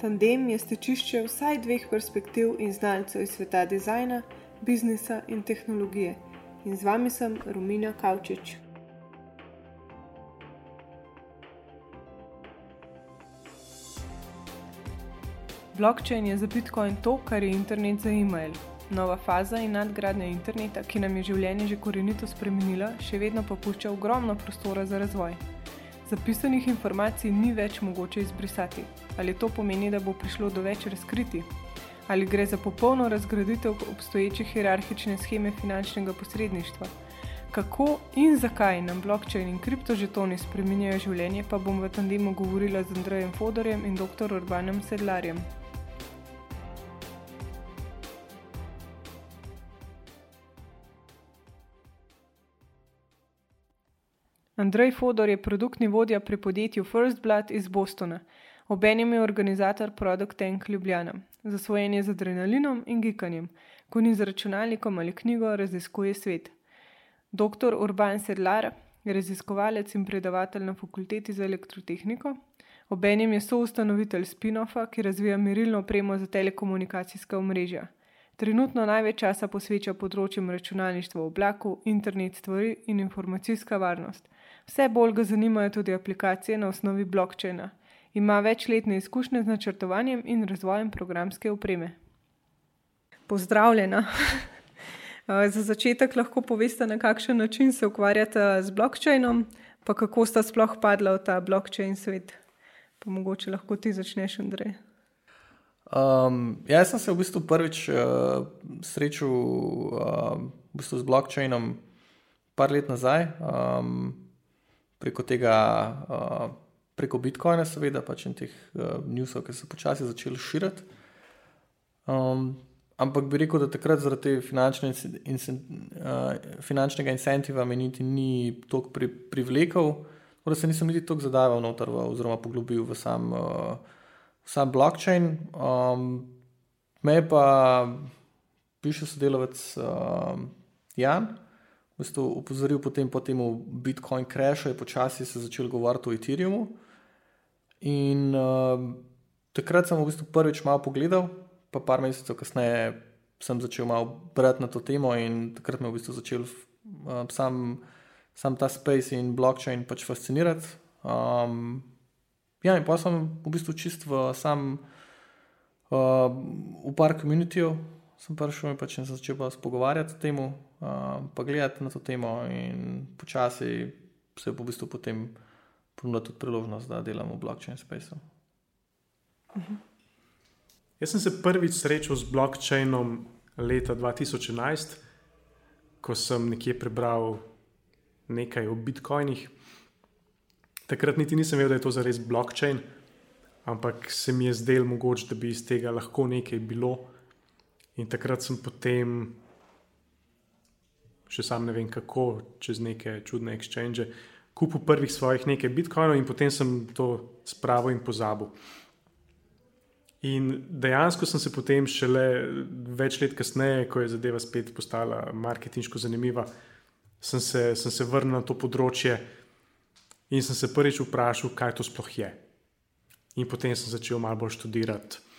Tandem je stečišče vsaj dveh perspektiv in znalcev iz sveta dizajna, biznisa in tehnologije. In z vami sem Romina Kavčič. Blockchain je za Bitcoin to, kar je internet za e-mail. Nova faza in nadgradnja interneta, ki nam je življenje že korenito spremenila, še vedno pa pušča ogromno prostora za razvoj. Zapisanih informacij ni več mogoče izbrisati. Ali to pomeni, da bo prišlo do več razkriti? Ali gre za popolno razgraditev obstoječe hierarhične scheme finančnega posredništva? Kako in zakaj nam blockchain in kriptožetoni spremenjajo življenje, pa bom v tandemu govorila z Andrejem Fodorjem in dr. Urbanem Sedlarjem. Andrej Fodor je produktni vodja pri podjetju First Blood iz Bostona, obenem je organizator Product Tank Ljubljana, zasvojen je z adrenalinom in gikanjem, ko ni z računalnikom ali knjigo, raziskuje svet. Dr. Urban Sedlar je raziskovalec in predavatelj na fakulteti za elektrotehniko, obenem je soustanovitelj Spinofa, ki razvija merilno opremo za telekomunikacijska omrežja. Trenutno največ časa posveča področjem računalništva v oblaku, internet stvari in informacijska varnost. Vse bolj ga zanimajo tudi aplikacije na osnovi blokčina. Ima večletne izkušnje z načrtovanjem in razvojem programske opreme. Pozdravljena. Za začetek lahko poveste, na kakšen način se ukvarjate z blokčinom, pa kako sta sploh padla v ta blokčin svet. Pa mogoče lahko ti začneš, Andrej. Um, ja, jaz sem se v bistvu prvič uh, srečal uh, v bistvu z blokčinom par let nazaj. Um, preko tega, uh, preko Bitcoina, seveda, pač in teh uh, newsov, ki so počasi začeli širiti. Um, ampak bi rekel, da takrat zaradi finančne in, uh, finančnega incentiva me niti ni toliko pri, privlekel, da se nisem niti toliko zadaval noter v, oziroma poglobil v sam, uh, sam blockchain. Um, me pa piše sodelavec uh, Jan v bistvu upozoril potem po tem Bitcoin crashu, je počasi se začel govoriti o Ethereumu. In uh, takrat sem v bistvu prvič malo pogledal, pa par mesecev kasneje sem začel malo brati na to temo in takrat me je v bistvu začel uh, sam, sam ta space in blockchain pač fascinirati. Um, ja, in pa sem v bistvu čist v sam, uh, v par komunitijev sem prišel in pač se začel pogovarjati o tem, pa gledati na to temo, in počasi se je v bistvu potem ponudila tudi priložnost, da delam v blockchain spaceu. -huh. Jaz sem se prvič srečal z blockchainom leta 2011, ko sem nekje prebral nekaj o bitcoinih. Takrat niti nisem vedel, da je to zares blockchain, ampak se mi je zdelo mogoče, da bi iz tega lahko nekaj bilo. In takrat sem potem, še sam ne vem kako, čez neke čudne exchange, kupil prvih svojih nekaj bitcoinov in potem sem to spravil in pozabil. In dejansko sem se potem, šele več let kasneje, ko je zadeva spet postala marketinško zanimiva, sem se, sem se vrnil na to področje in sem se prvič vprašal, kaj to sploh je. In potem sem začel malo bolj študirati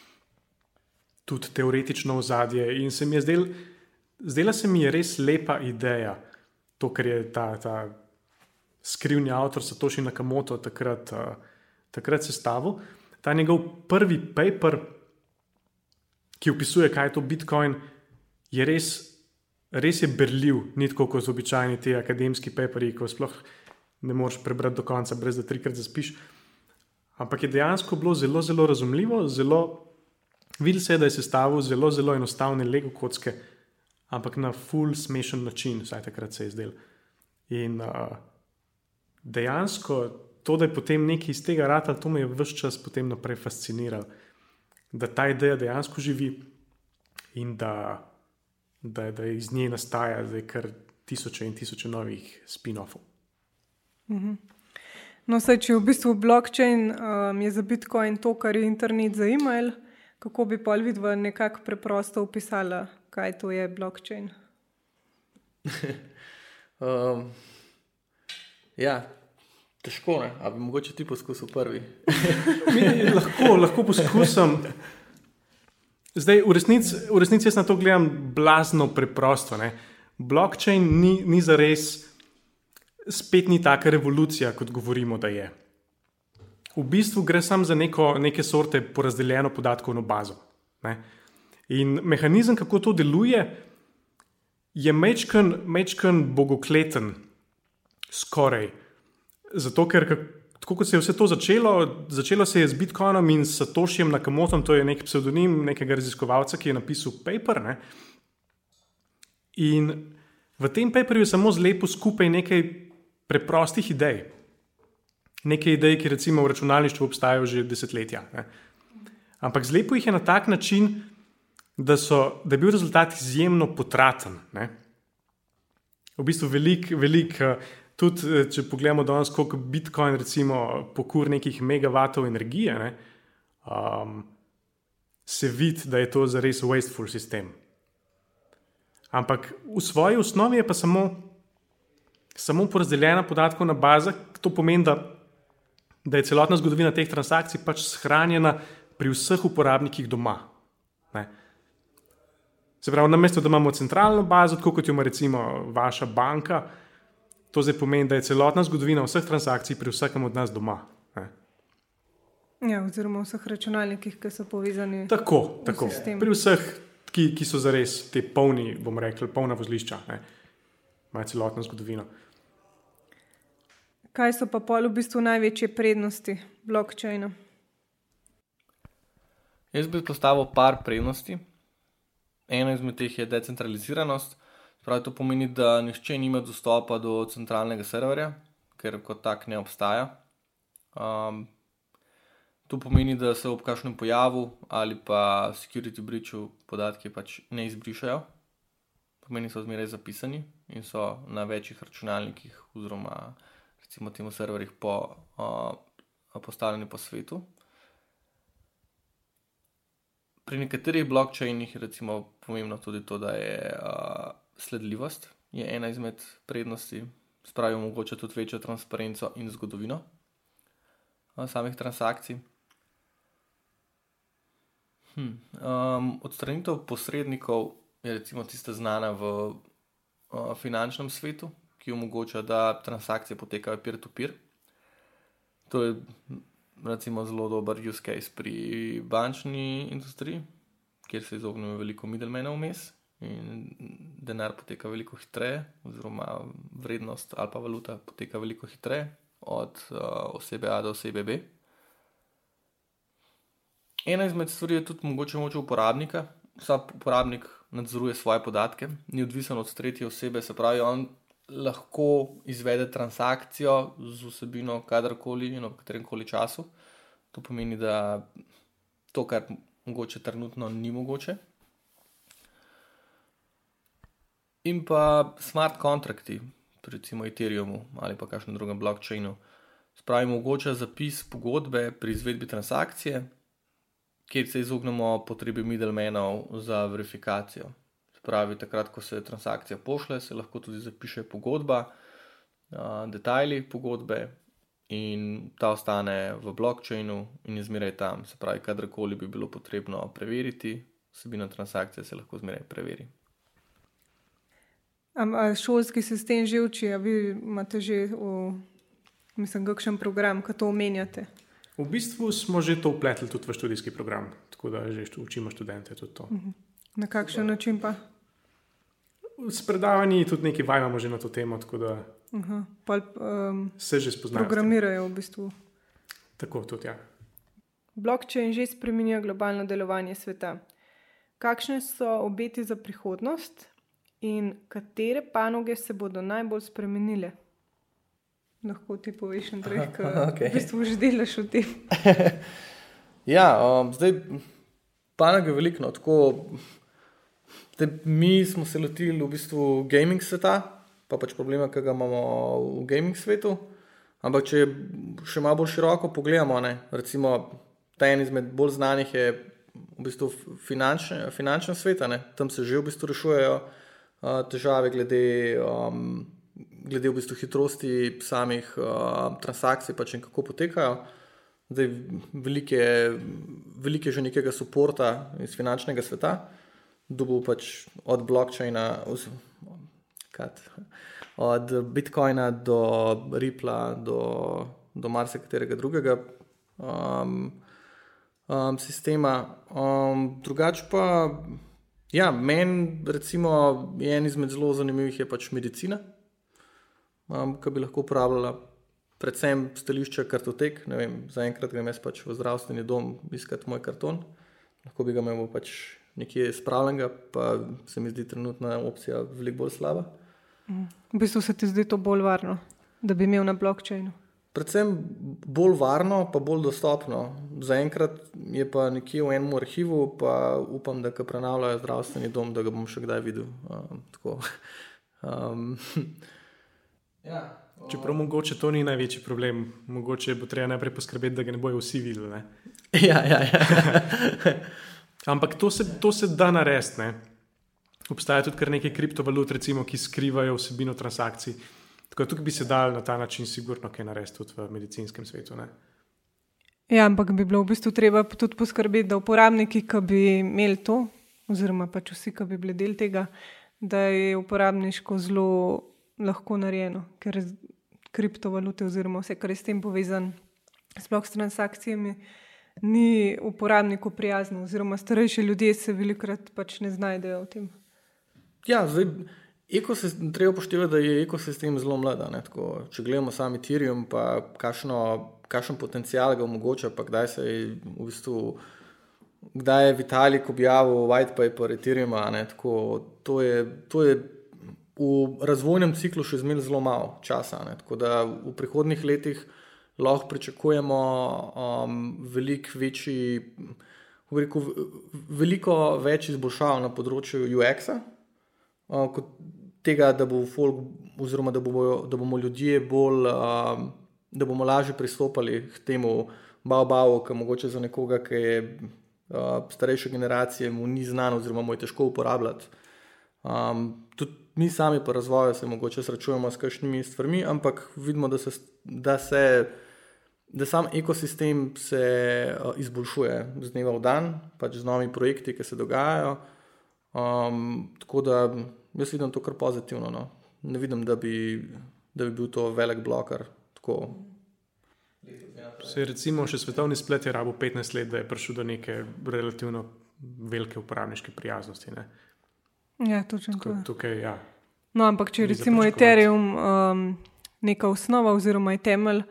tudi teoretično ozadje. In se mi je zdel, zdela se mi je res lepa ideja, to, kar je ta, ta skrivni avtor Satoshi Nakamoto takrat, uh, takrat sestavil. Ta njegov prvi paper, ki opisuje, kaj je to Bitcoin, je res, res je berljiv, ni tako kot običajni ti akademski paperi, ko sploh ne moreš prebrati do konca, brez da trikrat zaspiš. Ampak je dejansko bilo zelo, zelo razumljivo, zelo Videl se je, da je sestavil zelo, zelo enostavne Lego kocke, ampak na full smešen način, vsaj takrat se je zdel. In uh, dejansko to, da je potem nekaj iz tega rata, to me je vse čas potem naprej fasciniralo, da ta ideja dejansko živi in da, da, da iz nje nastaja zdaj kar tisoče in tisoče novih spin-offov. Mhm. No, saj, če je v bistvu blockchain, um, za Bitcoin to, kar je internet za e-mail. Kako bi pol vidva nekako preprosto opisala, kaj to je blockchain? um, ja, Težko je, ali bi mogoče ti poskusil prvi. Mi, lahko, lahko poskusim. Zdaj, v resnici, v resnici jaz na to gledam blazno preprosto. Ne? Blockchain ni, ni za res, spet ni taka revolucija, kot govorimo, da je. V bistvu gre samo za neko, neke sorte porazdeljeno podatkovno bazo. Ne? In mehanizem, kako to deluje, je mečken bogokleten, skoraj. Zato, ker tako kot se je vse to začelo, začelo se je z Bitcoinom in Satošijem Nakamotom, to je nek pseudonim nekega raziskovalca, ki je napisal paper. Ne? In v tem paperju je samo zlepo skupaj nekaj preprostih idej. Nekaj idej, ki recimo v računalništvu obstajajo že desetletja. Ne? Ampak zlepo jih je na tak način, da, so, da je bil rezultat izjemno potraten. Ne? V bistvu velik, velik, eh, tudi eh, če pogledamo danes, koliko Bitcoin recimo pokur nekih megavatov energije, ne? um, se vidi, da je to zares wasteful sistem. Ampak v svoji osnovi je pa samo, samo porazdeljena podatkovna baza, to pomeni, da, da je celotna zgodovina teh transakcij pač shranjena pri vseh uporabnikih doma. Ne? Se pravi, na mestu, da imamo centralno bazo, tako kot jo ima recimo vaša banka, to zdaj pomeni, da je celotna zgodovina vseh transakcij pri vsakem od nas doma. Ne? Ja, oziroma vseh računalnikih, ki so povezani. Tako, tako. pri vseh, ki, ki so zares te polni, bomo rekli, polna vozlišča, imajo celotno zgodovino. Kaj so pa pol v bistvu največje prednosti blokčina? Jaz bi postavil par prednosti. Eno izmed teh je decentraliziranost. Pravi, to pomeni, da nihče nima dostopa do centralnega serverja, ker kot tak ne obstaja. Um, to pomeni, da se ob kakšnem pojavu ali pa security breachu podatki pač ne izbrišajo. Pomeni, so zmeraj zapisani in so na večjih računalnikih oziroma recimo temu serverjih po, uh, postavljeni po svetu pri nekaterih blokčajnih je recimo pomembno tudi to, da je uh, sledljivost je ena izmed prednosti, spravijo mogoče tudi večjo transparenco in zgodovino uh, samih transakcij. Hm. Um, odstranitev posrednikov je recimo tista znana v uh, finančnem svetu, ki omogoča, da transakcije potekajo peer-to-peer. To je recimo, zelo dober use case pri bančni industriji, kjer se izognemo veliko middlemena vmes in denar poteka veliko hitreje, oziroma vrednost ali pa valuta poteka veliko hitreje od uh, osebe A do osebe B. Ena izmed stvari je tudi mogoče moč uporabnika. Vsak uporabnik nadzoruje svoje podatke, ni odvisen od tretje osebe, se pravi, on lahko izvede transakcijo z vsebino kadarkoli in v katerem koli času. To pomeni, da to, kar mogoče trenutno ni mogoče. In pa smart kontrakti, recimo Ethereumu ali pa kakšnem drugem blockchainu, spravi mogoče zapis pogodbe pri izvedbi transakcije, kjer se izognemo potrebi middlemenov za verifikacijo pravi, takrat, ko se transakcija pošle, se lahko tudi zapiše pogodba, detajli pogodbe in ta ostane v blockchainu in je zmeraj tam. Se pravi, kadarkoli bi bilo potrebno preveriti, vsebina transakcije se lahko zmeraj preveri. Ampak šolski sistem že uči, a vi imate že, v, mislim, kakšen program, ki to omenjate? V bistvu smo že to upletli tudi v študijski program, tako da že učimo študente tudi to. Mhm. Na kakšen način pa? S predavanji tudi nekaj vajamo že na to temo. Da Aha, pol, um, se že spoznajo. Programirajo v bistvu. Tako tudi, ja. Blockchain že spremenja globalno delovanje sveta. Kakšne so obeti za prihodnost in katere panoge se bodo najbolj spremenile? Lahko ti poveš, Andrej, kaj okay. v bistvu že delaš v tem. ja, um, zdaj panoge je veliko. No, tako Te, mi smo se lotili v bistvu gaming sveta, pa pač problema, ki ga imamo v gaming svetu. Ampak če še malo bolj široko pogledamo, ne, recimo ta en izmed bolj znanih je v bistvu finančne svet, tam se že v bistvu rešujejo uh, težave glede um, glede v bistvu hitrosti samih uh, transakcij, pač in kako potekajo. Zdaj, velike, velike že nekega suporta iz finančnega sveta, dobil pač od blockchaina, od Bitcoina do Ripla, do, do marsikaterega drugega um, um, sistema. Um, drugač pa, ja, meni je en izmed zelo zanimivih je pač medicina, um, ki bi lahko uporabljala predvsem stališče kartotek. Zaenkrat grem jaz pač v zdravstveni dom iskati moj karton, lahko bi ga imel pač nekje spravljenega, pa se mi zdi trenutna opcija veliko bolj slaba. V bistvu se ti zdi to bolj varno, da bi imel na blokčinu. Predvsem bolj varno, pa bolj dostopno. Zaenkrat je pa nekje v enem arhivu, pa upam, da ga prenavljajo zdravstveni dom, da ga bom še kdaj videl. Um, um, ja. Čeprav mogoče to ni največji problem, mogoče bo treba najprej poskrbeti, da ga ne bojo vsi videli. Ja, ja, ja. Ampak to se, to se da narediti. Obstaja tudi kar nekaj kriptovalut, recimo, ki skrivajo vsebino transakcij. Tako da tukaj bi se dal na ta način, sigurno, kaj narediti tudi v medicinskem svetu. Ne? Ja, ampak bi bilo v bistvu treba tudi poskrbeti, da uporabniki, ki bi imeli to, oziroma pač vsi, ki bi bili del tega, da je uporabniško zelo lahko narejeno, ker kriptovalute oziroma vse, kar je s tem povezano, sploh s transakcijami, ni uporabniku prijazno, oziroma starejši ljudje se velikokrat pač ne znajdejo v tem. Ja, zdaj, ekosistem, treba upoštevati, da je ekosistem zelo mlad. Če gledamo sami Tirium, pa kakšen potencial ga omogoča, pa kdaj se je v bistvu. Kdaj je Vitalik objavil white paper Ethereum? To, to je v razvojnem ciklu še zmeraj zelo malo časa. Ne? Tako da v prihodnih letih lahko pričakujemo um, velik večji, rekel, veliko več izboljšav na področju UX-a, uh, kot tega, da, bo folk, da, bomo, da bomo ljudje bolj, um, da bomo lažje pristopali k temu bavu, ki mogoče za nekoga, ki je uh, starejše generacije, mu ni znano, oziroma mu je težko uporabljati. Um, tudi mi sami po razvoju se morda srečujemo s kakšnimi stvarmi, ampak vidimo, da se, da se da sam ekosistem se uh, izboljšuje z dneva v dan, pač z novimi projekti, ki se dogajajo. Um, tako da jaz vidim to kar pozitivno. No. Ne vidim, da bi, da bi bil to velik bloker. Se, recimo, še svetovni splet je rabo 15 let, da je prišel do neke relativno velike uporabniške prijaznosti. Ne? Ja, točno tako. Tukaj, ja. No, ampak če recimo Ethereum um, neka osnova oziroma je temelj,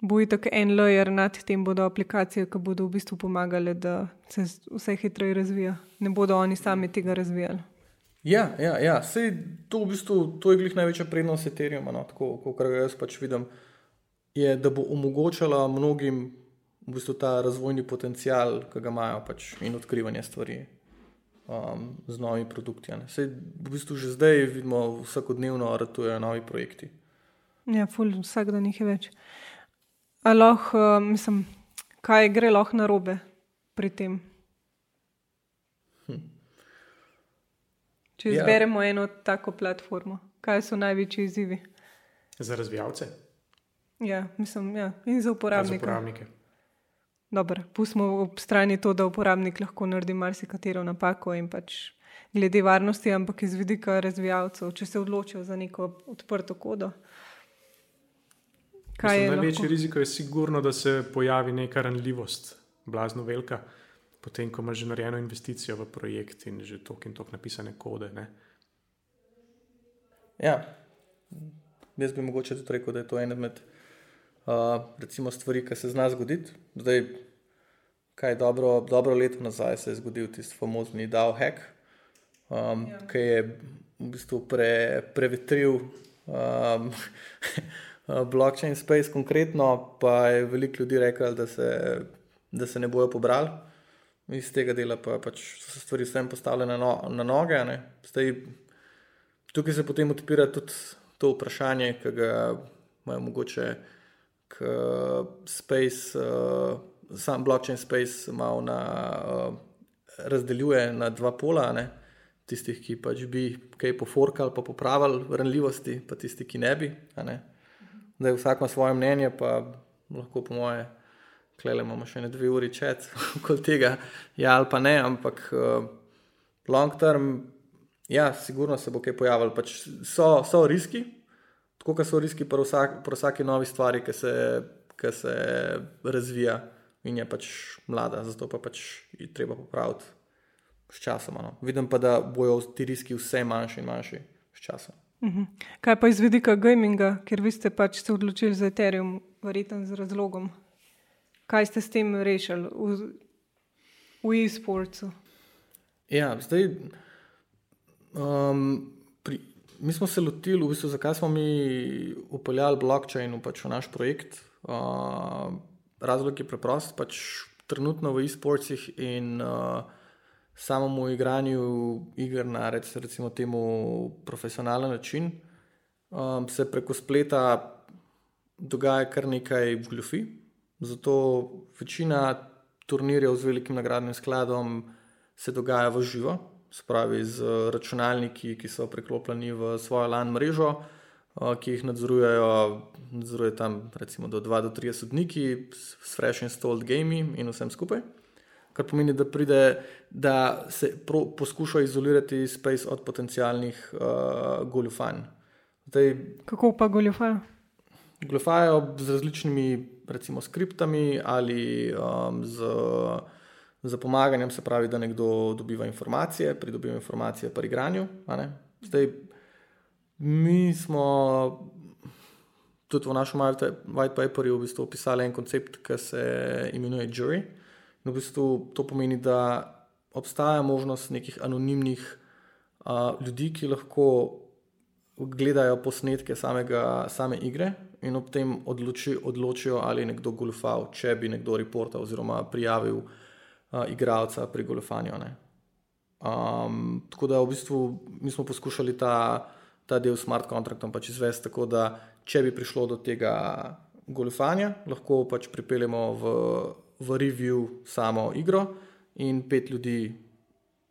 bo je tako en layer nad tem, bodo aplikacije, ki bodo v bistvu pomagale, da se vse hitreje razvija. Ne bodo oni sami tega razvijali. Ja, ja, ja. Sej, to, v bistvu, to je glih največja prednost Ethereuma, no, tako kot jaz pač vidim, je, da bo omogočala mnogim v bistvu ta razvojni potencial, ki ga imajo pač, in odkrivanje stvari um, z novimi produkti. Sej, v bistvu že zdaj vidimo, vsakodnevno ratujejo novi projekti. Ja, ful, vsak dan jih je več. Aloh, uh, mislim, kaj gre lahko na robe pri tem? Hm. Če ja. izberemo ja. eno tako platformo, kaj so največji izzivi? Za razvijalce. Ja, mislim, ja. in za uporabnike. Za uporabnike. Dobro, pustimo ob strani to, da uporabnik lahko naredi marsikatero napako in pač glede varnosti, ampak iz vidika razvijalcev, če se odločijo za neko odprto kodo. Mislim, največji lahko? rizik je sigurno, da se pojavi neka ranljivost, blazno velika, potem ko imaš že narejeno investicijo v projekt in že tok in tok napisane kode. Ne? Ja, jaz bi mogoče tudi rekel, da je to ena med recimo stvari, ki se zna zgoditi. Zdaj, kaj dobro, dobro leto nazaj se je zgodil tisti famozni DAO hack, um, ja. ki je v bistvu pre, prevetril um, blockchain space konkretno, pa je veliko ljudi rekel, da da se ne bojo pobrali. Iz tega dela pa pač so se stvari vsem postavljene na, no, na noge. Zdaj, tukaj se potem odpira tudi to vprašanje, ki ga imajo mogoče space, uh, sam blockchain space malo na, uh, razdeljuje na dva pola. Ne? tistih, ki pač bi kaj poforkali, pa popravili ranljivosti, pa tisti, ki ne bi. Ne? Da je vsak ima svoje mnenje, pa lahko po moje, klele imamo še ne dve uri čet, okoli tega, ja ali pa ne, ampak uh, long term, ja, sigurno se bo kaj pojavilo. Pač so, so riski, tako kot so riski pri vsak, vsaki novi stvari, ki se, ki se razvija in je pač mlada, zato pa pač je treba popraviti s časom. No. Vidim pa, da bojo ti riski vse manjši in manjši s časom. Uh mhm. Kaj pa iz vidika gaminga, ker vi ste pač se odločili za Ethereum, verjetno z razlogom? Kaj ste s tem rešili v, v e-sportu? Ja, zdaj. Um, pri, mi smo se lotili, v bistvu, zakaj smo mi upeljali blockchain pač v naš projekt. Uh, razlog je preprost. Pač trenutno v e-sportih in uh, samemu igranju iger na recimo temu profesionalen način, um, se preko spleta dogaja kar nekaj gljufi. Zato večina turnirjev z velikim nagradnim skladom se dogaja v živo, spravi z računalniki, ki so preklopljeni v svojo LAN mrežo, uh, ki jih nadzorujejo, nadzoruje tam recimo do 2 do 3 sodniki s fresh installed gaming in vsem skupaj kar pomeni, da pride, da se pro, poskuša izolirati space od potencijalnih uh, goljufanj. Zdaj, Kako pa goljufajo? Goljufajo z različnimi, recimo, skriptami ali um, z, z pomaganjem, se pravi, da nekdo dobiva informacije, pridobiva informacije pri igranju. Zdaj, mi smo tudi v našem white paperju v bistvu opisali en koncept, ki se imenuje jury. V bistvu to pomeni, da obstaja možnost nekih anonimnih uh, ljudi, ki lahko gledajo posnetke samega, same igre in ob tem odloči, odločijo, ali je nekdo golfal, če bi nekdo reportal oziroma prijavil uh, igralca pri golfanju. Um, tako da v bistvu mi smo poskušali ta, ta del smart kontraktom pač izvesti tako, da če bi prišlo do tega golfanja, lahko pač pripeljemo v v review samo igro in pet ljudi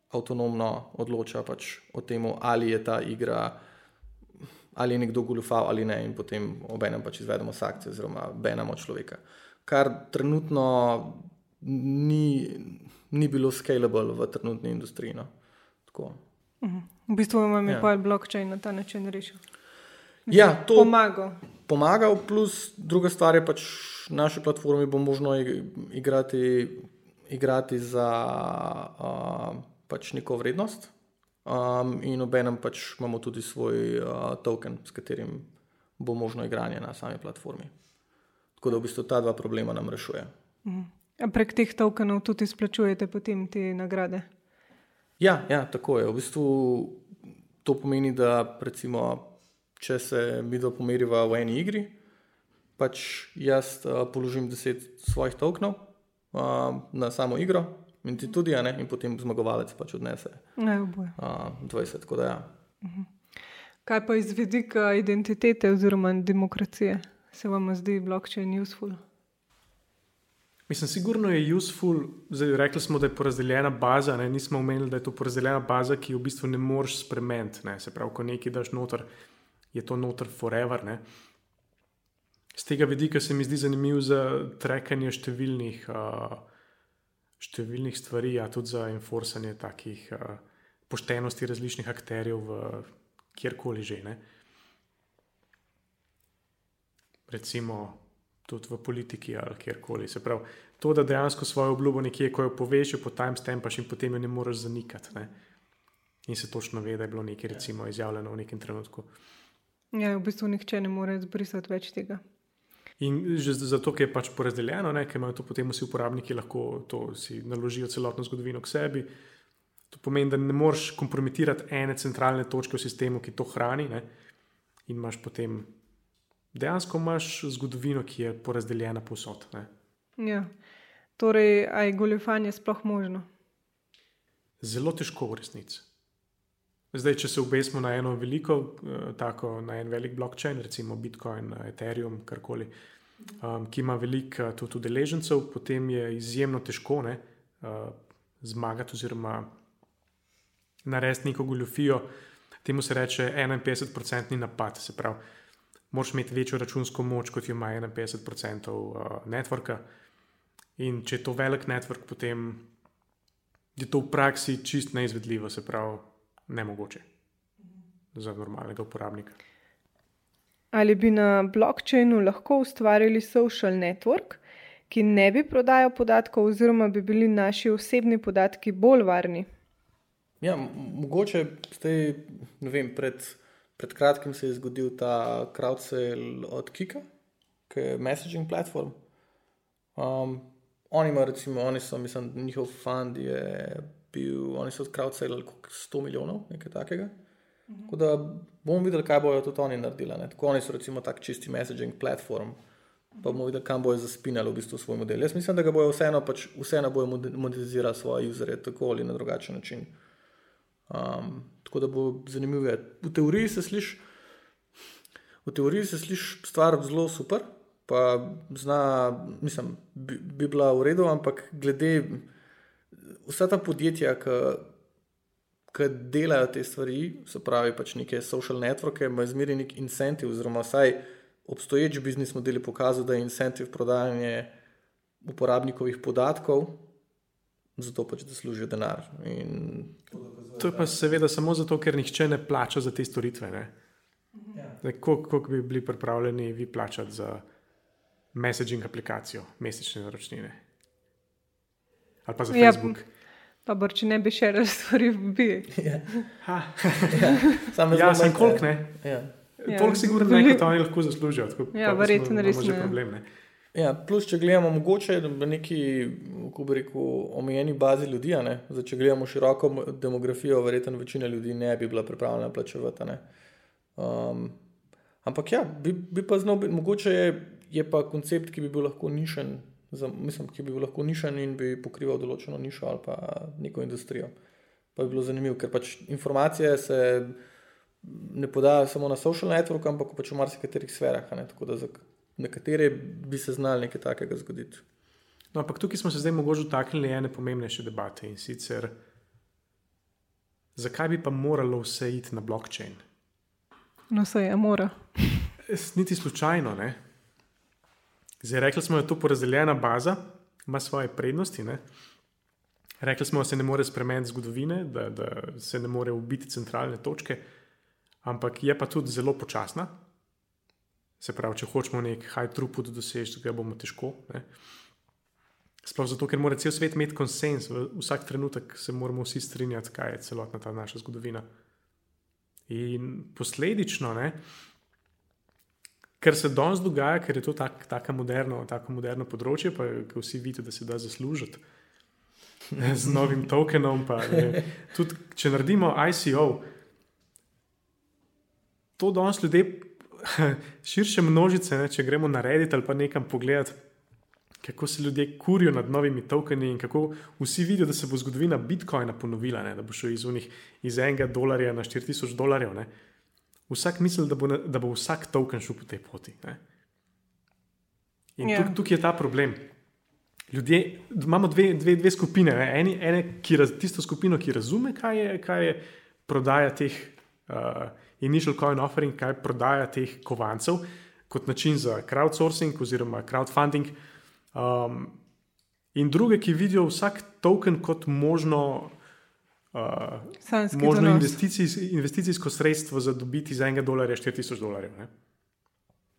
avtonomno odloča pač o tem, ali je ta igra, ali je nekdo goljufal ali ne, in potem obenem pač izvedemo sankcije, oziroma benamo človeka. Kar trenutno ni, ni bilo scalable v trenutni industriji. No. Mhm. V bistvu imamo ja. pa blockchain na ta način rešil. Ja, to pomaga. Pomagal, plus druga stvar je pač naši platformi bo možno igrati, igrati za uh, pač neko vrednost, um, in obenem pač imamo tudi svoj uh, token, s katerim bo možno igranje na sami platformi. Tako da v bistvu ta dva problema nam rešuje. Mhm. Prek teh tokenov tudi izplačujete potem te nagrade? Ja, ja, tako je. V bistvu to pomeni, da recimo, če se mi dva pomeriva v eni igri, pač jaz uh, položim 10 svojih tokenov uh, na samo igro, in ti tudi, ne, in potem zmagovalec pač odnese ne, uh, 20. Da, ja. uh-huh. Kaj pa iz vidika identitete oziroma demokracije se vam zdi blockchain useful? Mislim, sigurno je useful. Zdaj, rekli smo, da je porazdeljena baza, ne? nismo omenili, da je to porazdeljena baza, ki jo v bistvu ne moreš spremeniti. Se pravi, ko nekaj daš noter, je to noter forever. Ne? Z tega vidika se mi zdi zanimivo za trekanje številnih, uh, številnih stvari, ja, tudi za enforcanje takih uh, poštenosti različnih akterjev v kjerkoli že. Ne? Recimo tudi v politiki ali kjerkoli. Se pravi, to, da dejansko svojo obljubo nekje, ko jo poveš, po timestampaš in potem jo ne moreš zanikati. Ne? In se točno ve, da je bilo nekaj recimo, izjavljeno v nekem trenutku. Ja, v bistvu nihče ne more zbrisati več tega. In že zato, ker je pač porazdeljeno, ker imajo to potem vsi uporabniki, lahko to si naložijo celotno zgodovino k sebi. To pomeni, da ne moreš kompromitirati ene centralne točke v sistemu, ki to hrani. Ne? In imaš potem dejansko imaš zgodovino, ki je porazdeljena posod. Ja. Torej, aj goljufanje sploh možno? Zelo težko v resnici. Zdaj, če se obesimo na eno veliko, uh, tako na en velik blockchain, recimo Bitcoin, Ethereum, karkoli, um, ki ima veliko uh, udeležencev, potem je izjemno težko ne, uh, zmagati oziroma narediti neko goljofijo, temu se reče 51-odstotni napad. Se pravi, moraš imeti večjo računsko moč, kot jo ima 51% uh, networka. In če je to velik network, potem je to v praksi čist neizvedljivo, se pravi, nemogoče za normalnega uporabnika. Ali bi na blockchainu lahko ustvarili social network, ki ne bi prodajal podatkov, oziroma bi bili naši osebni podatki bolj varni? Ja, mogoče ste, ne vem, pred, pred kratkim se je zgodil ta crowdsale od Kika, ki je messaging platform. Um, oni imajo, recimo, oni so, mislim, njihov fund je bil, oni so crowdsale 100 milijonov, nekaj takega. Tako da bomo videli, kaj bojo tudi oni naredili. Ne? Tako oni so, recimo, tak čisti messaging platform. Pa bomo videli, kam bojo zaspinali v bistvu svoj model. Jaz mislim, da ga bojo vseeno, pač, vseeno bojo monetizirali svoje userje tako ali na drugačen način. Um, tako da bo zanimivo. V teoriji se sliši, v teoriji se sliši stvar zelo super, pa zna, mislim, bi, bi bila v redu, ampak glede vsa ta podjetja, ki delajo te stvari, se pravi pač neke social networke, imajo zmeri nek incentiv, oziroma vsaj obstoječ biznis model je pokazal, da je incentiv prodajanje uporabnikovih podatkov, zato pač da služijo denar. In To je pa seveda samo zato, ker nihče ne plača za te storitve. Ja. Koliko bi bili pripravljeni vi plačati za messaging aplikacijo, mesečne naročnine? Ali pa za Ja, Facebook? Pa bor, če ne bi še razstvari, bi. ja, Ja, ja, samo ja sem koliko ne. Ja. Ja. Toliko sigurno ne, kot oni lahko zaslužijo. Tako, Ja, verjetno res ne. problem. Ne. Ja, plus, če gledamo, mogoče v neki, kako bi rekel, omejeni bazi ljudi, a ne? Zdaj, če gledamo široko mo- demografijo, verjetno večina ljudi ne bi bila pripravljena plačevati. a ne. Um, ampak ja, bi, bi pa znal biti, mogoče je, je pa koncept, ki bi bil lahko nišen, za, mislim, ki bi bil lahko nišen in bi pokrival določeno nišo ali pa neko industrijo. Pa bi bilo zanimivo, ker pač informacije se ne podajajo samo na social network, ampak pač v marsikaterih sferah. a ne. Tako da za nekatere bi se znali nekaj takega zgoditi. No, ampak tukaj smo se zdaj mogoče dotaknili ene pomembnejše debate in sicer, zakaj bi pa moralo vse iti na blockchain? No, se je, mora. Niti slučajno. Ne? Zdaj, rekli smo, da je to porazdeljena baza, ima svoje prednosti. Ne? Rekli smo, da se ne more spremeniti zgodovine, da, da se ne more ubiti centralne točke, ampak je pa tudi zelo počasna. Se pravi, če hočemo nek high throughput doseči, ga bomo težko. Ne? Sploh zato, ker mora cel svet imeti konsens, vsak trenutek se moramo vsi strinjati, kaj je celotna ta naša zgodovina. In posledično, ne, ker se danes dogaja, ker je to tak, tako moderno, tako moderno področje, pa ko vsi vidite, da se da zaslužiti z novim tokenom. Pa, ne, tudi, če naredimo ICO, to danes ljudje, širše množice, ne, če gremo narediti ali pa nekam pogledati. Kako se ljudje kurijo nad novimi tokeni, in kako vsi vidijo, da se bo zgodovina Bitcoina ponovila, ne? da bo šel iz, unih, iz enega dolarja na 4000 dolarjev. Ne? Vsak misli, da bo, da bo vsak token šel po tej poti. Ne? In Ja. tukaj, tukaj je ta problem. Ljudje, imamo dve, dve, dve skupine. Ne? Eni, ene, ki raz, tisto skupino, ki razume, kaj je, kaj je prodaja teh uh, initial coin offering, kaj je prodaja teh kovancev kot način za crowdsourcing oziroma crowdfunding. Um, in druge, ki vidijo vsak token kot možno, uh, možno donos. investicijs, investicijsko sredstvo za dobiti za enega dolarja 4000 dolarjev. Ne?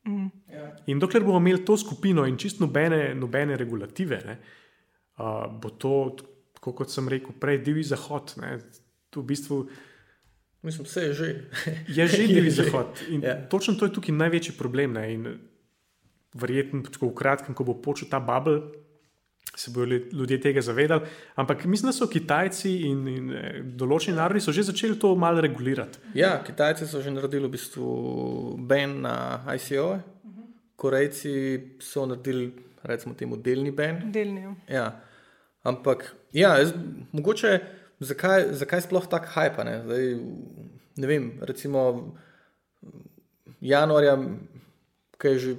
Mm. In dokler bomo imeli to skupino in čist nobene, nobene regulative, ne, uh, bo to, tako kot sem rekel prej, divji zahod. Ne, to v bistvu Mislim, vse je že. je že divji zahod. In Ja. točno to je tukaj največji problem. Ne, in verjetno, tako v kratkem, ko bo počel ta bubble. Se bodo lju- ljudje tega zavedali, ampak mislim, da so Kitajci in, in eh, določeni narodi so že začeli to malo regulirati. Ja, Kitajci so že naredili v bistvu ban na ICO-je, Korejci so naredili, recimo, temu delni ban. Delnijo. Ja. Ampak, ja, jaz, mogoče zakaj, zakaj sploh tako hype? Ne? Zdaj, ne vem, recimo januarja, kaj, je že,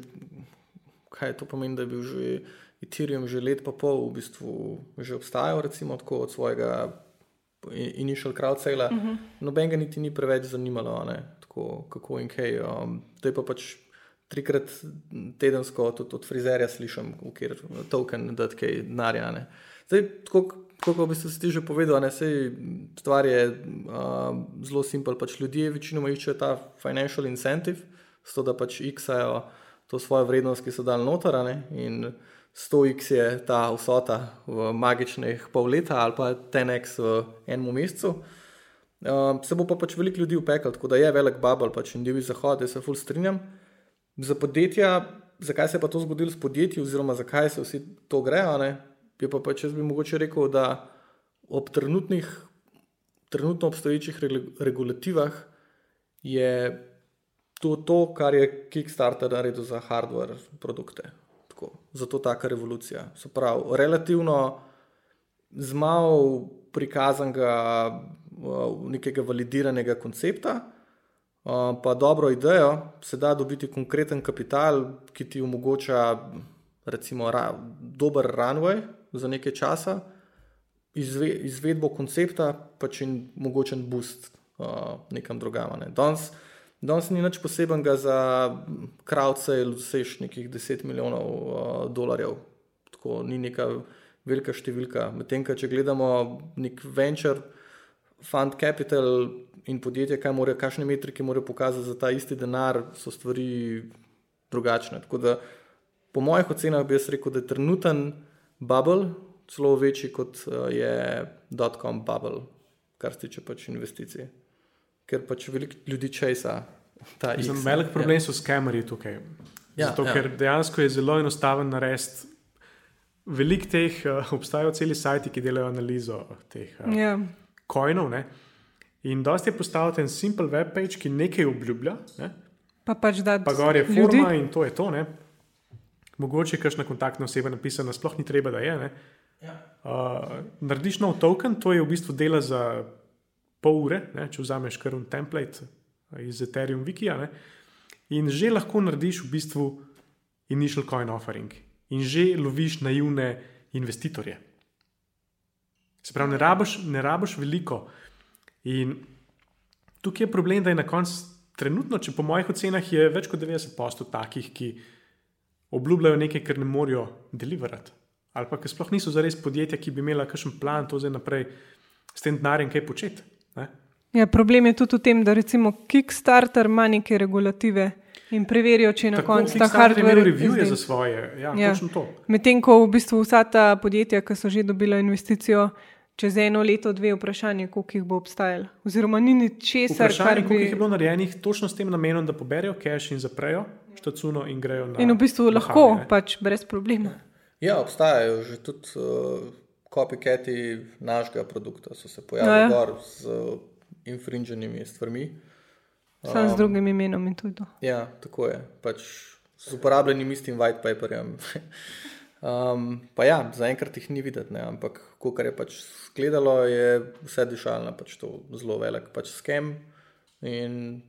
kaj to pomeni, da je bil že Ethereum že let pa pol v bistvu že obstajal, recimo tako od svojega initial crowd sale, uh -huh. noben ga niti ni preveč zanimalo, ne, tako, kako in kaj. Um, to je pa pač trikrat tedensko, tudi od frizerja slišim, kjer token da kaj denarja. Zdaj, tako, kot bi se ti že povedal, ne, sej, stvar je uh, zelo simpel. Pač ljudje večinoma iščejo ta financial incentive, zato da pač x-ajo to svojo vrednost, ki so dal notarane. 100x je ta vsota v magičnih pol leta ali pa 10x v enem mesecu. Uh, se bo pa pač veliko ljudi upeklo, tako da je velik bubble, pač in divji zahod, jaz se ful strinjam. Za podjetja, zakaj se je pa to zgodilo s podjetji, oziroma zakaj se vsi to grejo, ne? je pa pač jaz bi mogoče rekel, da ob trenutnih, trenutno obstoječih regulativah je to, to, kar je Kickstarter naredil za hardware produkte. Tako, zato taka revolucija. Se pravi, relativno z malo prikazanega nekega validiranega koncepta, pa dobro idejo, se da dobiti konkreten kapital, ki ti omogoča recimo ra, dober runway za nekaj časa, izve, izvedbo koncepta, pa če in mogočen boost uh, nekam drugam. Ne. Danes Danes ni nič posebenega za crowdsale, vseš nekih 10 milijonov uh, dolarjev. Tako ni neka velika številka. Medtem, če gledamo nek venture, fund capital in podjetje, kaj morajo, kakšne metrike morajo pokazati za ta isti denar, so stvari drugačne. Da, po mojih ocenah, bi jaz rekel, da je trenuten bubble celo večji kot uh, je dotcom bubble, kar se tiče pač investicij ker pač veliko ljudi česa. Velik problem ja. so skemerji tukaj. Ja, Zato, ja. Ker dejansko je zelo enostaven narediti. Veliko teh uh, obstajajo celi sajti, ki delajo analizo teh uh, ja. coinov. Ne? In dosti je postavljen en simpel web page, ki nekaj obljublja. Ne? Pa pač da. Pa gor je forma ljudi. in to je to. Ne? Mogoče je kakšna kontaktna oseba napisana, sploh ni treba, da je. Ja. Uh, narediš nov token, to je v bistvu dela za pol ure, ne, če vzameš kar un template eh, iz Ethereum Wikija, ne, in že lahko narediš v bistvu initial coin offering in že loviš naivne investitorje. Se pravi, ne rabiš, ne rabiš veliko. In tukaj je problem, da je na koncu, trenutno, če po mojih ocenah je več kot 90% takih, ki obljubljajo nekaj, kar ne morejo deliverati. Ali pa ki sploh niso zares podjetja, ki bi imela kakšen plan to zdaj naprej s tem denarjem kaj početi. Ja, problem je tudi v tem, da recimo Kickstarter ima neke regulative in preverijo, če je na koncu ta hardware review za svoje. Ja, ja. Medtem ko v bistvu vsa ta podjetja, ki so že dobila investicijo. Čez eno leto, dve vprašanje, koliko jih bo obstajalo. Oziroma, ni ničesar, kar bi... koliko jih je bilo narejenih točno s tem namenom, da poberijo cache in zaprejo štacuno in grejo na. In v bistvu lahko, hane. pač brez problema. Ja, obstajajo že tudi uh, copycati našega produkta, so se pojavili no, ja. z infringenimi stvarmi. Sam um, z drugim imenom in tudi to. Ja, tako je. Pač z uporabljenim istim white paperjem. um, pa ja, zaenkrat jih ni videti, ne? ampak kar je pač skledalo, je vse dišalno, pač to zelo velik pač skem in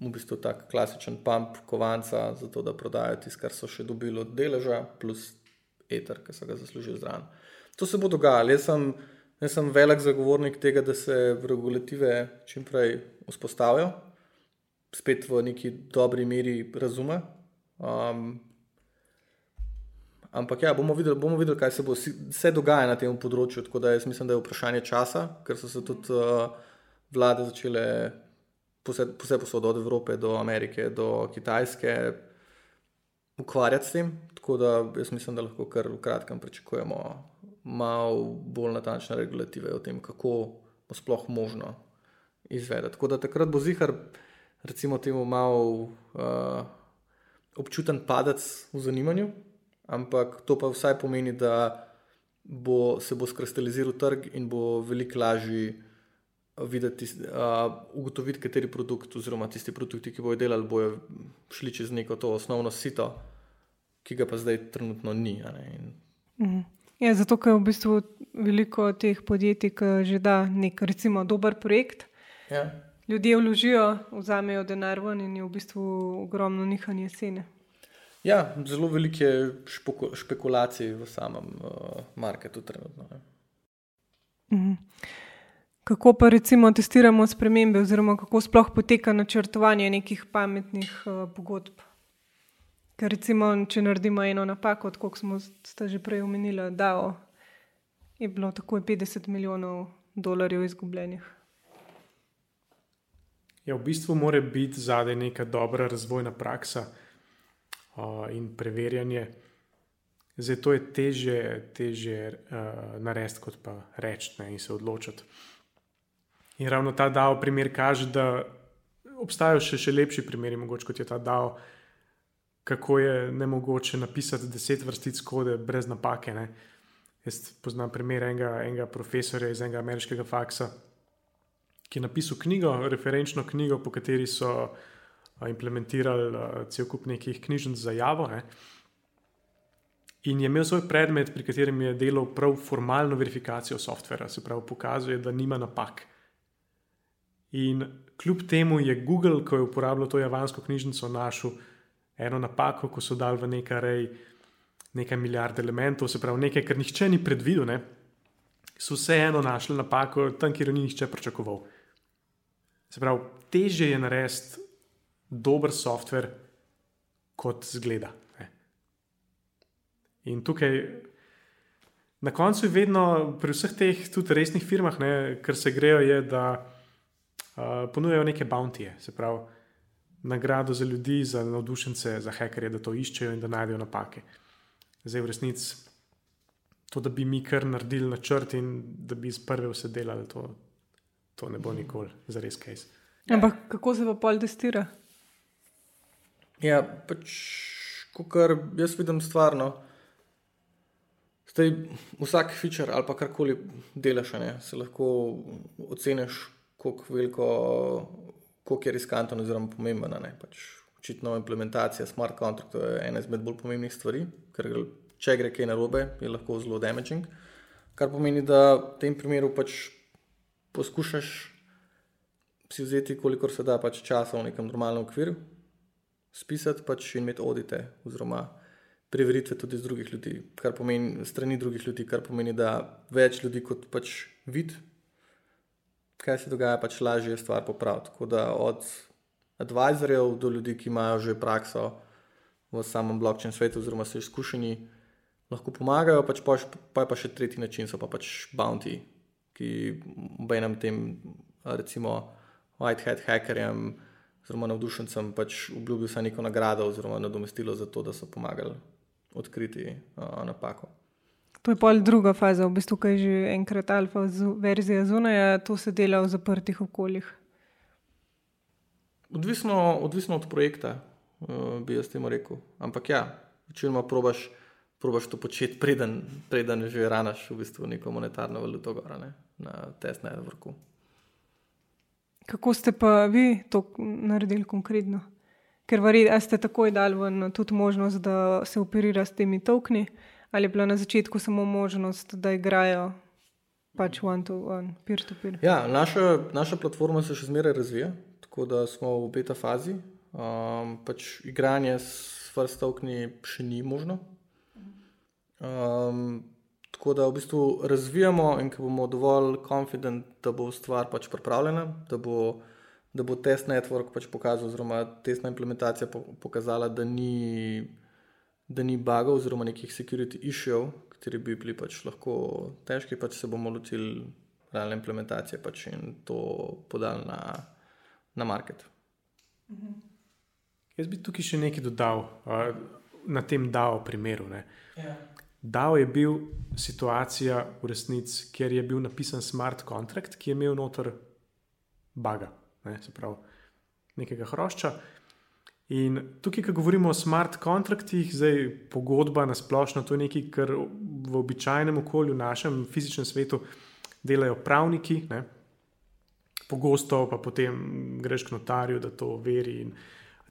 v bistvu tak klasičen pump kovanca, zato da prodajo tisto, kar so še dobili od deleža, plus eter, ki so ga zaslužili zraven. To se bo dogajalo. Jaz sem Jaz sem velik zagovornik tega, da se regulative čim prej vzpostavijo, spet v neki dobri meri razume. Um, ampak ja, bomo videli, bomo videli, kaj se bo vse dogaja na tem področju. Tako da jaz mislim, da je vprašanje časa, ker so se tudi uh, vlade začele vse posod od Evrope do Amerike, do Kitajske ukvarjati s tem. Tako da jaz mislim, da lahko kar v kratkem pričakujemo malo bolj natančne regulative o tem, kako bo sploh možno izvedeti. Tako da takrat bo zihar, recimo, temu malo uh, občuten padec v zanimanju, ampak to pa vsaj pomeni, da bo, se bo skristaliziral trg in bo veliko lažje. Videti, uh, ugotoviti, kateri produkt, oziroma tisti produkti, ki bojo delali, bojo šli čez neko to osnovno sito, ki ga pa zdaj trenutno ni. Mhm. Ja, zato, ker je v bistvu veliko teh podjetij, ki že da nek, recimo, dober projekt. Ja. Ljudje vložijo, vzamejo denar ven in je v bistvu ogromno nihanje cene. Ja, zelo velike špoko, špekulacije v samem uh, marketu trenutno. Mhm. Kako pa recimo testiramo spremembe, oziroma kako sploh poteka načrtovanje nekih pametnih uh, pogodb? Ker recimo, če naredimo eno napako, kot smo že prej omenili, da je bilo takoj 50 milijonov dolarjev izgubljenih. Ja, v bistvu mora biti zadaj neka dobra razvojna praksa uh, in preverjanje. Zato je teže, teže uh, narediti, kot pa reči in se odločiti. In ravno ta DAO primer kaže, da obstajajo še, še lepši primeri, mogoče kot je ta DAO, kako je ne mogoče napisati deset vrstic kode brez napake. Ne? Jaz poznam primer enega, enega profesorja iz enega ameriškega faksa, ki je napisal knjigo, referenčno knjigo, po kateri so implementirali cel kup nekih knjižnic za javo. Ne? In je imel svoj predmet, pri katerem je delal prav formalno verifikacijo softvera, se pravi, pokazuje, da nima napak. In kljub temu je Google, ko je uporabljal to javansko knjižnico, našel eno napako, ko so dali v nekaj rej nekaj milijard elementov, se pravi, nekaj, kar nihče ni predvidel, ne? so vseeno našli napako tam, kjer jo ni nihče pričakoval. Se pravi, teže je narediti dober softver, kot zgleda. In tukaj, na koncu je vedno, pri vseh teh tudi resnih firmah, ne, kar se grejo, je, da uh, ponujajo neke bountije, se pravi, nagrado za ljudi, za navdušence, za hekerje, da to iščejo in da najdejo napake. Zdaj, v resnici, to, da bi mi kar naredili načrt in da bi iz prve vse delali, to, to ne bo nikoli za res kaj. Ampak kako se pa pol testira? Ja, pač, kar jaz vidim stvarno. Zdaj, vsak feature ali pa karkoli delaš, ne, se lahko oceniš, koliko, veliko, koliko je riskanten oziroma pomemben. Pač, očitno implementacija smart contractov je ena izmed bolj pomembnih stvari, ker če gre kaj narobe, je lahko zelo damaging. Kar pomeni, da v tem primeru pač poskušaš si vzeti, kolikor se da pač časa v nekem normalnem okviru, spisati pač in imeti audite oziroma preveritve tudi z drugih ljudi, kar pomeni strani drugih ljudi, kar pomeni, da več ljudi kot pač vid, kaj se dogaja, pač lažje je stvar popraviti. Tako da od advisorjev do ljudi, ki imajo že prakso v samem blockchain svetu, oziroma so izkušeni, lahko pomagajo, pač pa, pa je pa še tretji način, so pa pač bounty, ki v enem tem, recimo, white hat hackerjem. Oziroma, navdušencem pač obljubil vsaj neko nagrado, oziroma nadomestilo za to, da so pomagali odkriti uh, napako. To je pa druga faza, v bistvu, kaj že enkrat alfa verzija zunaj, to se dela v zaprtih okoljih. Odvisno, odvisno od projekta, uh, bi jaz temu rekel. Ampak ja, večinoma probaš, probaš to početi, preden, preden že ranaš v bistvu neko monetarno valuto gora, ne? na testnem vrhu. Kako ste pa vi to naredili konkretno? ker verjetno ste takoj dali ven tudi možnost, da se operira s temi tokni, ali je bila na začetku samo možnost, da igrajo pač one to one, peer to peer. Ja, naša, naša platforma se še zmeraj razvija, tako da smo v beta fazi. Um, pač igranje s first tokni še ni možno. Um, tako da v bistvu razvijamo in ko bomo dovolj confident, da bo stvar pač pripravljena, da bo da bo test network pač pokazal, oziroma testna implementacija pokazala, da ni, da ni bugov oziroma nekih security issues, ki bi bili pač lahko težki, pač se bomo lotili realne implementacije pač in to podali na, na market. Mhm. Jaz bi tukaj še nekaj dodal uh, na tem DAO primeru. Ja. DAO je bil situacija v resnici, kjer je bil napisan smart contract, ki je imel noter baga ne, se pravi, nekega hrošča. In tukaj, ko govorimo o smart kontraktih, zdaj pogodba na splošno, to je nekaj, kar v običajnem okolju, našem fizičnem svetu, delajo pravniki. Ne. Pogosto pa potem greš k notarju, da to veri. In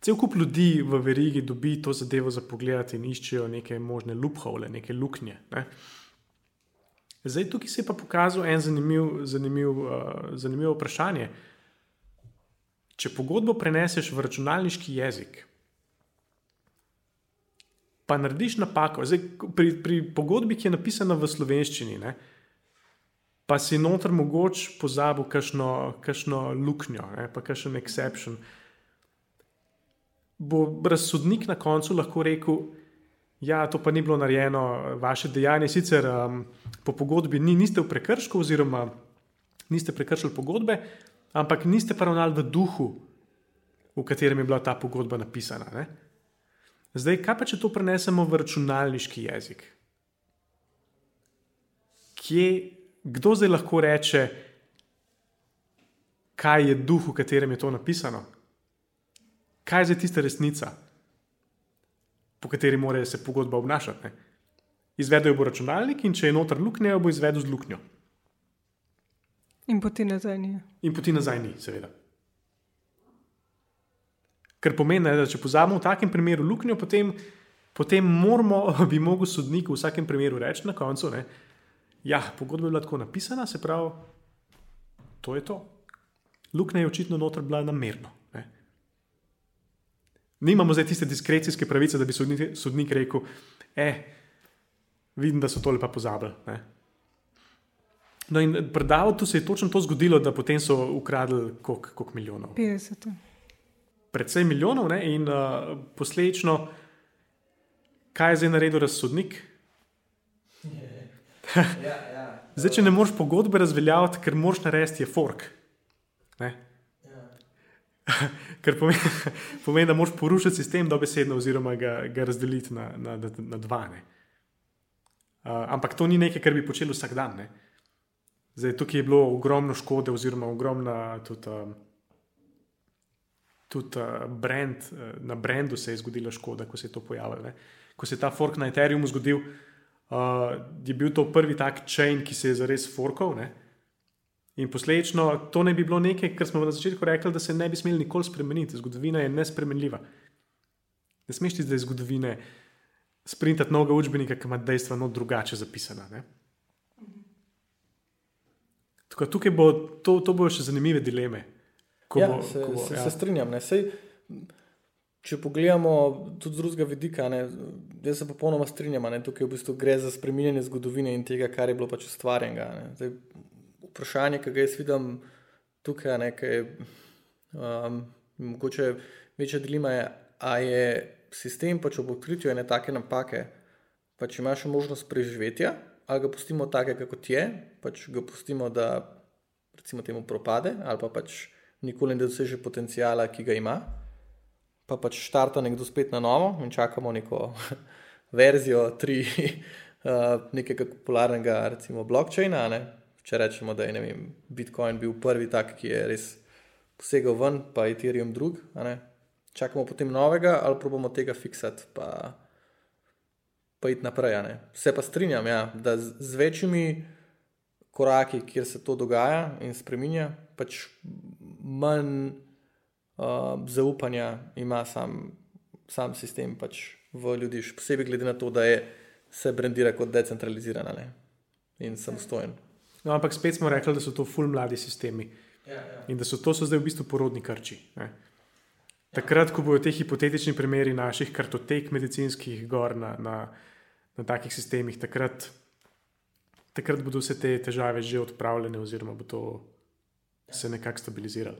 cel kup ljudi v verigi dobi to zadevo za pogled in iščejo neke možne loophole, neke luknje. Ne. Zdaj, tukaj se je pa pokazal en zanimiv, zanimiv, uh, zanimiv vprašanje. Če pogodbo preneseš v računalniški jezik, pa narediš napako, Zdaj, pri, pri pogodbi, ki je napisana v slovenščini, ne, pa si noter mogoče pozabil kakšno luknjo, ne, pa kakšen exception. Bo razsodnik na koncu lahko rekel, ja, to pa ni bilo narejeno, vaše dejanje sicer um, po pogodbi ni, niste v prekršku, oziroma niste prekršili pogodbe, ampak niste pa ravnali v duhu, v katerem je bila ta pogodba napisana. Ne? Zdaj, kaj pa če to prenesemo v računalniški jezik? Kje, kdo zdaj lahko reče, kaj je duh, v katerem je to napisano? Kaj je zdaj tista resnica, po kateri mora se pogodba obnašati? Izvedel bo računalnik in če je noter luknja, bo izvedel z luknjo. In poti nazaj ni. In poti nazaj ni, seveda. Ker pomeni, da če pozabimo v takem primeru luknjo, potem, potem moramo, bi mogel sodnik v vsakem primeru reči na koncu, da ja, pogodba je bila tako napisana, se pravi, to je to. Luknja je očitno noter bila namerno. Ne. Nimamo zdaj tiste diskrecijske pravice, da bi sodnik, sodnik rekel, eh, vidim, da so tole pa pozabili. Ne. No, in predavati tu se je točno to zgodilo, da potem so ukradli koliko milijonov. 50. Predvsej milijonov, ne? in uh, posledično, kaj je zdaj naredil razsodnik? ja, ja. Zdaj, če ne moreš pogodbe razveljaviti, ker moraš narediti, je fork. Ja. ker pomeni, pomeni, da moraš porušiti sistem dobesedno, oziroma ga, ga razdeliti na, na, na, dva. Uh, ampak to ni nekaj, kar bi počeli vsak dan. Ne? Zdaj, tukaj je bilo ogromno škode, oziroma ogromno tudi, um, tudi uh, brand, uh, na brendu se je zgodila škoda, ko se je to pojavilo. Ne. Ko se je ta fork na Ethereumu zgodil, uh, je bil to prvi tak chain, ki se je zares forkal. Ne. In posledično to ne bi bilo nekaj, kar smo na začetku rekli, da se ne bi smeli nikoli spremeniti. Zgodovina je nespremenljiva. Ne smeš ti zdaj zgodovine sprintati novega učbenika, ki ima dejstva no drugače zapisana. Ne. Tako, tukaj bo, to, to bojo še zanimive dileme. Ja, bo, se, bo, se, ja. se strinjam. Sej, če pogledamo tudi z drugega vidika, ne, jaz se popolnoma strinjam. Ne, tukaj v bistvu gre za spremenjanje zgodovine in tega, kar je bilo pač ustvarjenega. Vprašanje, ki ga jaz vidim tukaj, ne, je um, mogoče večja dilema, je, ali je sistem pač ob odkritju ene take napake, pač imaš možnost preživetja ali ga pustimo tako, kot je, pač ga pustimo, da recimo temu propade, ali pa pač nikoli ne doseže potencijala, ki ga ima, pa pač štarta nekdo spet na novo in čakamo neko verzijo tri uh, nekega popularnega, recimo blockchaina. Ne? Če rečemo, da je vem, Bitcoin bil prvi tak, ki je res posegal ven, pa Ethereum drug, čakamo potem novega ali pa bomo tega fiksati pa iti naprej. Se pa strinjam, ja, da z, z večjimi koraki, kjer se to dogaja in spremenja, pač manj uh, zaupanja ima sam, sam sistem pač v ljudi, še posebej glede na to, da je se brandira kot decentralizirana ne? in samostojen. No, ampak spet smo rekli, da so to ful mladi sistemi. Ja, ja. In da so to so zdaj v bistvu porodni krči. Ne? Takrat, ko bodo te hipotetični primeri naših kartotek medicinskih gor na, na, na takih sistemih, takrat, takrat bodo vse te težave že odpravljene, oziroma bo to se nekako stabiliziralo.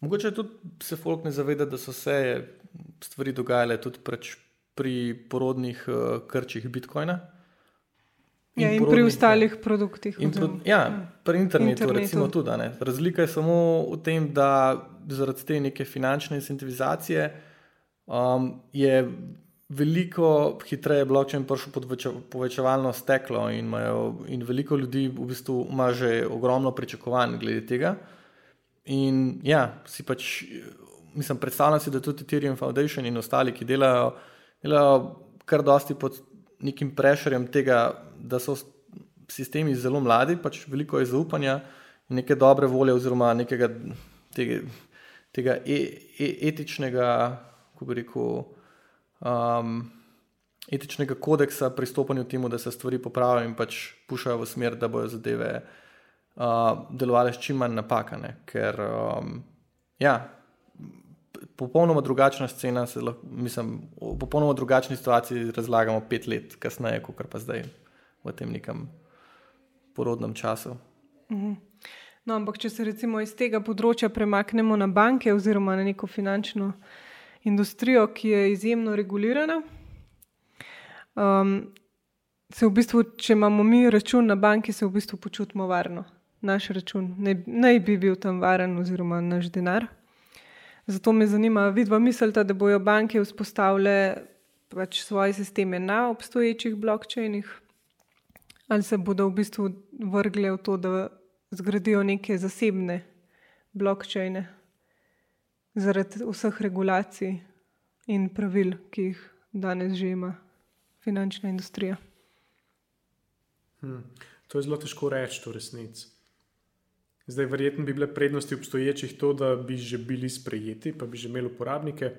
Mogoče tudi se folk ne zaveda, da so se stvari dogajale tudi preč pri porodnih uh, krčih Bitcoina. In, ja, in pri ostalih produktih. Pro, ja, pri internetu, internetu. recimo tudi. Ne. Razlika je samo v tem, da zaradi te neke finančne incentivizacije um, je veliko hitreje blockchain prišel pod povečevalno steklo in, imajo, in veliko ljudi v bistvu ima že ogromno pričakovanj glede tega. In ja, si pač, mislim, predstavljam si, da tudi Ethereum Foundation in ostali, ki delajo, delajo kar dosti pod nekim prešerjem tega, da so sistemi zelo mladi, pač veliko je zaupanja in neke dobre volje oziroma nekega tega, tega e, e, etičnega, ko bi rekel, um, etičnega kodeksa pristopanju temu, da se stvari popravijo in pač pušajo v smer, da bodo zadeve uh, delovale s čim manj napakane. Ker, um, ja, popolnoma drugačna scena, lahko, mislim, v popolnoma drugačni situaciji razlagamo pet let kasneje, kot pa zdaj v tem nekem porodnem času. No, ampak, če se recimo iz tega področja premaknemo na banke oziroma na neko finančno industrijo, ki je izjemno regulirana, um, se v bistvu, če imamo mi račun na banki, se v bistvu počutimo varno. Naš račun naj bi bil tam varen, oziroma naš denar. Zato me zanima, vidva mislite, da bojo banke vzpostavile pač svoje sisteme na obstoječih blokčajnih, ali se bodo v bistvu vrgle v to, da zgradijo neke zasebne blokčajne zaradi vseh regulacij in pravil, ki jih danes že ima finančna industrija. Hmm. To je zelo težko reči, v resnici. Zdaj, verjetno bi bile prednosti obstoječih to, da bi že bili sprejeti, pa bi že imeli uporabnike.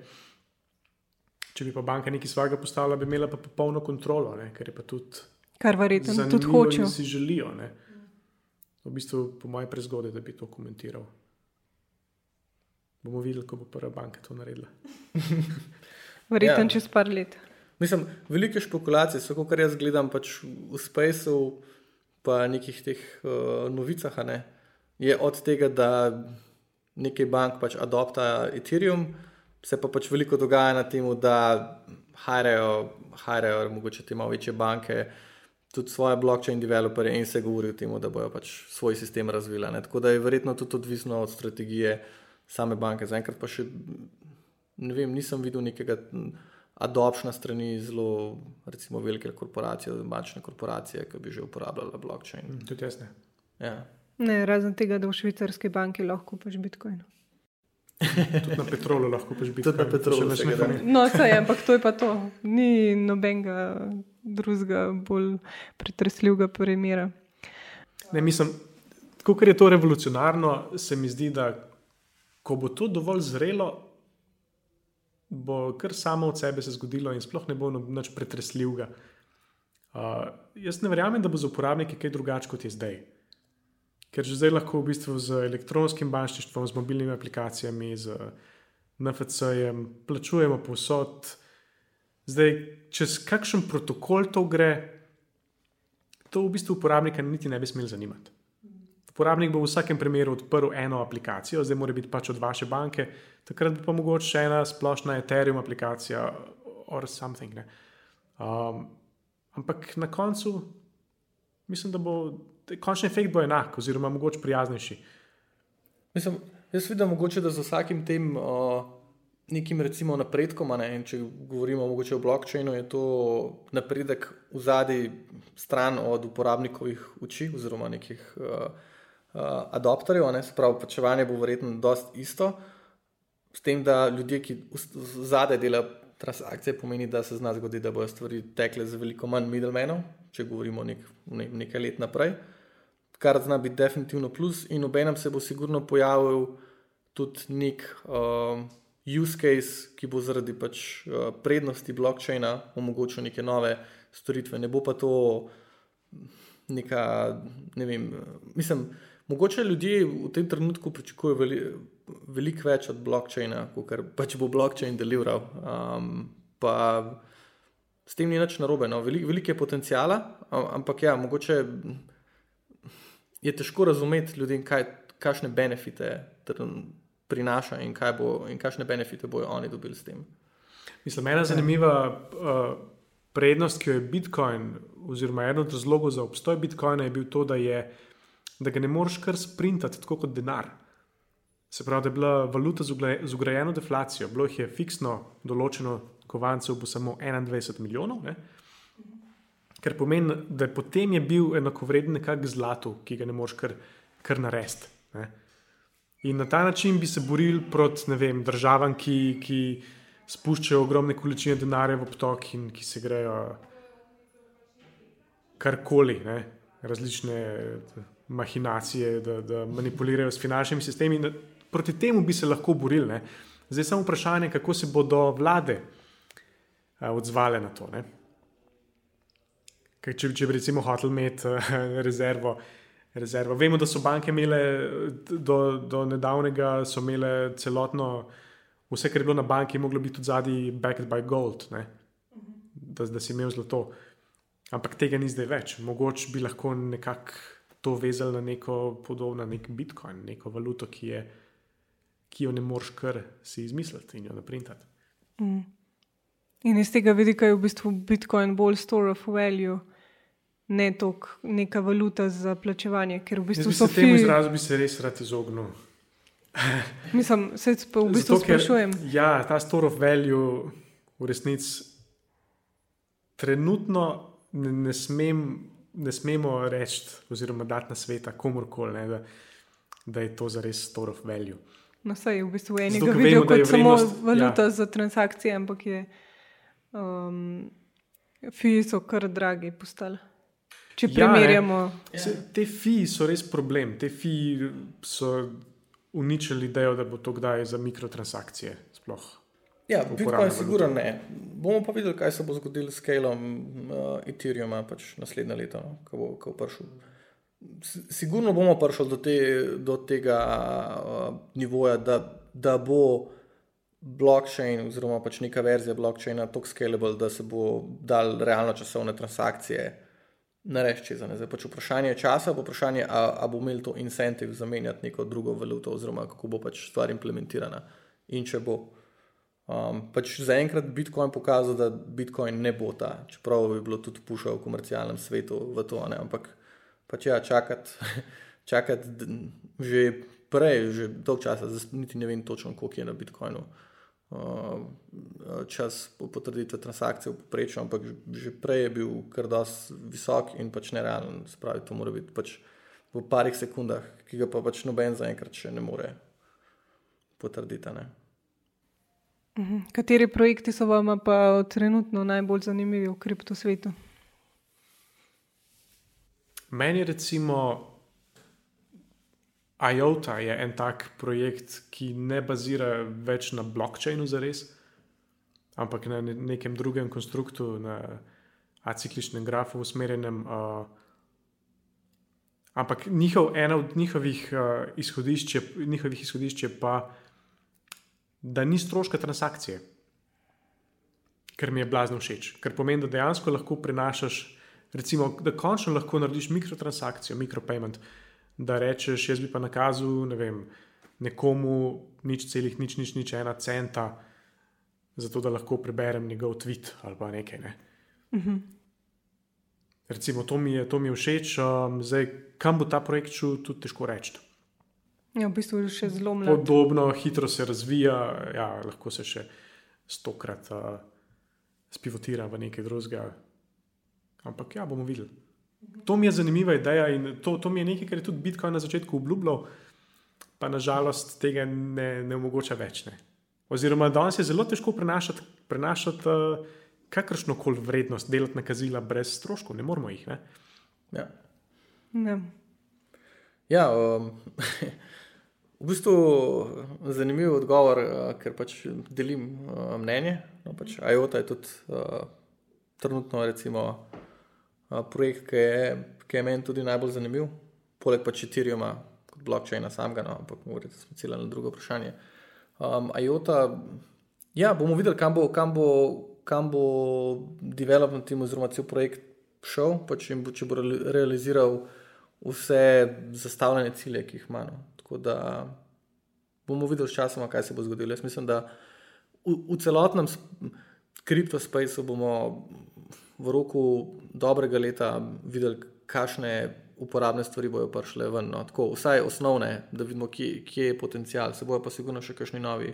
Če bi pa banka nekaj svojega postavila, bi imela pa popolno kontrolo, ne? kar je pa tudi. Kar verjetno tudi hočejo. Si želijo. Ne? V bistvu, po mojem, prezgodaj, da bi to komentiral. Bomo videli, ko bo prva banka to naredila. verjetno ja. čez par let. Mislim, velike špekulacije, vse kar jaz gledam pač v Spaceu, pa nekih teh uh, novicah, ne, je od tega, da nekaj bank pač adopta Ethereum, se pa pač veliko dogaja na tem, da hajrajo, mogoče te malo večje banke, tudi svoje blockchain developerje in se govori o tem, da bojo pač svoj sistem razvila. Ne. Tako da je verjetno tudi odvisno od strategije same banke. Zaenkrat pa še ne vem, nisem videl nekega adopšna strani zelo, recimo, velike korporacije, bančne korporacije, ki bi že uporabljale blockchain. Mm, tudi jaz ne. Ja. Ne, razen tega, da v švicarski banki lahko paš Bitcoin. Tudi na petrolu lahko paš Bitcoin. Tudi na petrolu še ne gre. No, saj, ampak to je pa to. Ni nobenega drugega, bolj pretresljivega primera. Ne, mislim, kot je to revolucionarno, se mi zdi, da ko bo to dovolj zrelo, bo kar samo od sebe se zgodilo in sploh ne bo nič pretresljivega. Uh, jaz ne verjamem, da bo za uporabnike kaj drugače kot je zdaj. Ker že zdaj lahko v bistvu z elektronskim bančništvom, z mobilnimi aplikacijami, z NFC-jem plačujemo posod. Zdaj, čez kakšen protokol to gre, to v bistvu uporabnika niti ne bi smel zanimati. Uporabnik bo v vsakem primeru odprl eno aplikacijo, zdaj mora biti pač od vaše banke, takrat pa mogoče še ena splošna Ethereum aplikacija or something. Um, ampak na koncu mislim, da bo končni efekt bo enak, oziroma mogoče prijaznejši. Mislim, jaz vidim, mogoče, da z vsakim tem uh, nekim recimo napredkom, ne, če govorimo o blockchainu, je to napredek v zadnji stran od uporabnikovih oči oziroma nekih. Uh, uh, adopterjev, spravo plačevanje bo verjetno dosti isto, s tem, da ljudje, ki zadaj delajo transakcije, pomeni, da se zna zgoditi, da bodo stvari tekle z veliko manj middlemenov, če govorimo nek, ne, nekaj let naprej, kar zna biti definitivno plus, in obenem se bo sigurno pojavil tudi nek uh, use case, ki bo zaradi pač, uh, prednosti blockchaina omogočil neke nove storitve. Ne bo pa to neka, ne vem, mislim. Mogoče ljudje v tem trenutku pričakujejo veli, veliko več od blokčina, kot pač bo blokčin deliveral. Um, pa s tem ni nič narobe. No. Veliko velik je potencijala, ampak ja, mogoče je težko razumeti ljudem, kaj, kakšne benefite prinaša in, bo, in kakšne benefite bojo oni dobili s tem. Mislim, ena zanimiva uh, prednost, ki jo je Bitcoin, oziroma eden od razlogov za obstoj Bitcoina, je bil to, da je da ga ne moreš kar sprintati tako kot denar. Se pravi, da je bila valuta z ugrajeno deflacijo, bilo jih je fiksno določeno, kovancev bo samo 21 milijonov, ne? kar pomeni, da potem je bil enakovreden nekak zlatu, ki ga ne moreš kar, kar narediti. In na ta način bi se borili proti vem, državam, ki, ki spuščajo ogromne količine denarja v obtok in ki se grejo karkoli, ne? različne mahinacije, da, da manipulirajo s finančnimi sistemi. Proti temu bi se lahko borili. Ne. Zdaj je samo vprašanje, kako se bodo vlade odzvale na to. Kaj, če, če bi recimo hotel imeti rezervo, rezervo. Vemo, da so banke imele do, do nedavnega imele celotno, vse, kar je bilo na banki, moglo biti tudi zadnji backed by gold, da, da si imel zlato. Ampak tega ni zdaj več. Mogoče bi lahko nekako to vezali na neko podobno, nek Bitcoin, neko valuto, ki, je, ki jo ne moreš kar si izmisliti in jo naprintati. Mm. In iz tega vidika je v bistvu Bitcoin bolj store of value, ne toliko neka valuta za plačevanje, ker v bistvu bi so se temu izrazu bi se res rad izognil. Mislim, se pa v bistvu Zato, ker- sprašujem. Ja, ta store of value v resnici trenutno ne, ne, smem, ne smemo reči, oziroma dati na sveta komorkoli, da, da je to zares store of value. No, saj v bistvu eni Zato, ga ker vidijo vemo, da je samo vrednost- valuta ja. za transakcije, ampak je. Um, Fiji so kar dragi postali. Če Ja, primerjamo. Se, te fiji so res problem. Te fiji so uničili idejo, da bo to kdaj za mikrotransakcije. Sploh. Ja, Bitcoin valuta. sigurno ne. Bomo pa videli, kaj se bo zgodilo s Kalom uh, Ethereuma pač naslednje leto, no, ko bo, ko bo prišel. Sigurno bomo prišli do, te, do tega uh, nivoja, da, da bo blockchain oziroma pač neka verzija blockchaina tako scalable, da se bo dal realno časovne transakcije narediti čez ene. Zdaj pač vprašanje časa, bo vprašanje, a, a bo imel to incentiv zamenjati neko drugo valuto oziroma kako bo pač stvar implementirana in če bo. Um, pač zaenkrat Bitcoin pokazal, da Bitcoin ne bo ta, čeprav bi bilo tudi pušal v komercialnem svetu v to, ne? ampak pač ja, čakati čakat že prej, že dolg časa, niti ne vem točno, koliko je na Bitcoinu uh, čas po potrditve transakcije v povprečju, ampak že- prej je bil kar dosti visok in pač nerealen, spravi to mora biti pač v parih sekundah, ki ga pa pač noben zaenkrat še ne more potrditi. a Ne? Mhm. Kateri projekti so vam pa trenutno najbolj zanimivi v kriptosvetu? Meni recimo IOTA je en tak projekt, ki ne bazira več na blockchainu za res, ampak na ne- nekem drugem konstruktu, na acikličnem grafu usmerjenem. Uh, ampak njihov, ena od njihovih, uh, izhodišč je, njihovih izhodišč je pa, da ni stroška transakcije, kar mi je blazno všeč. Ker pomeni, da dejansko lahko prenašaš, recimo, da končno lahko narediš mikrotransakcijo, mikropayment, da rečeš, jaz bi pa nakazal ne vem, nekomu nič celih, nič, nič, nič, ena centa, zato da lahko preberem njegov tweet ali pa nekaj. Ne. Recimo, to mi je, to mi je všeč, um, zdaj, kam bo ta projekt šel, tudi težko reči. Ja, v bistvu je še zelo mlad. Podobno hitro se razvija, ja, lahko se še stokrat uh, spivotira v nekaj drugega. Ampak ja, bomo videli. To mi je zanimiva ideja in to, to mi je nekaj, kar je tudi Bitcoin na začetku obljubljal, pa nažalost tega ne, ne omogoča več. Ne. Oziroma, danes je zelo težko prenašati, prenašati uh, kakršno koli vrednost, delati nakazila brez stroškov, ne moramo jih. Ne. Ja. Ja. Ja, um, v bistvu zanimiv odgovor, uh, ker pač delim uh, mnenje. No, pač IOTA je tudi uh, trenutno recimo, projekt, ki je, ki je meni tudi najbolj zanimiv, poleg pač Ethereuma, kot blockchaina samega, no, ampak morate smo ciljali na drugo vprašanje. Um, IOTA, ja, bomo videli, kam bo, kam bo, kam bo development team oziroma cel projekt šel, pač in bo, če bo reali- realiziral vse zastavljene cilje, ki jih ima. No. Tako da bomo videli s časom, kaj se bo zgodilo. Jaz mislim, da v, v celotnem kriptospaceu bomo v roku dobrega leta videli, kakšne uporabne stvari bodo prišle ven. No. Tako, vsaj osnovne, da vidimo, kje, kje je potencial, se bojo pa sigurno še kakšni novi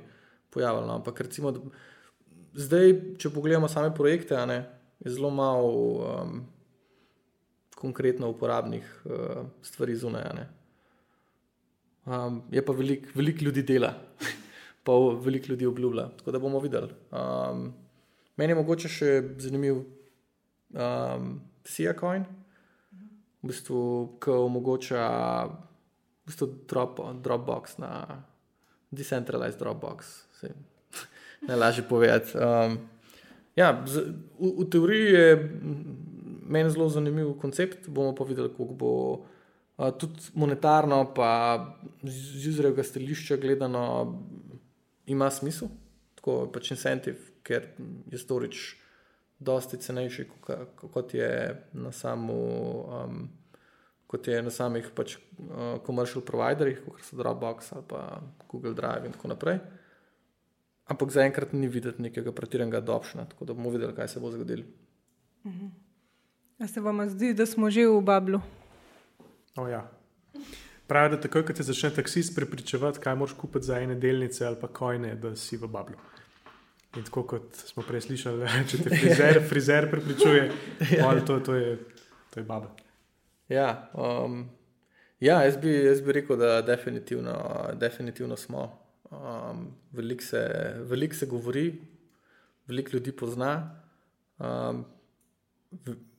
pojavili. No. Ampak recimo, da, zdaj, če pogledamo same projekte, ne, je zelo malo. Um, konkretno uporabnih uh, stvari zunaj. Um, je pa veliko velik ljudi dela, pa veliko ljudi obljublja. Tako da bomo videli. Um, meni je mogoče še zanimiv um, SIA coin, v bistvu, ki omogoča v bistvu drop, Dropbox na decentralized Dropbox. saj Najlažje povedati. Um, ja, z, v, v teoriji je meni zelo zanimiv koncept, bomo pa videli, kako bo uh, tudi monetarno, pa z izraelskega stališča gledano, ima smisel, tako pač incentiv, ker je storič dosti cenejši, kot- je na samo um, kot je na samih pač, uh, commercial providerjih, kot so Dropbox ali pa Google Drive in tako naprej. Ampak zaenkrat ni videti nekega pretiranega adopšna, tako da bomo videli, kaj se bo zgodilo. Mhm. A se vam zdi, da smo že v Bablu? Oh, ja. Pravi, da takoj, ko te začne taksist prepričevati, kaj moraš kupiti za ene delnice ali pa kojne, da si v Bablu. In tako kot smo prej slišali, če te frizer, frizer prepričuje, ja. to, to, je, to je Babel. Ja, um, ja jaz, bi, jaz bi rekel, da definitivno, definitivno smo. Um, veliko, se, veliko se govori, veliko ljudi pozna. Um,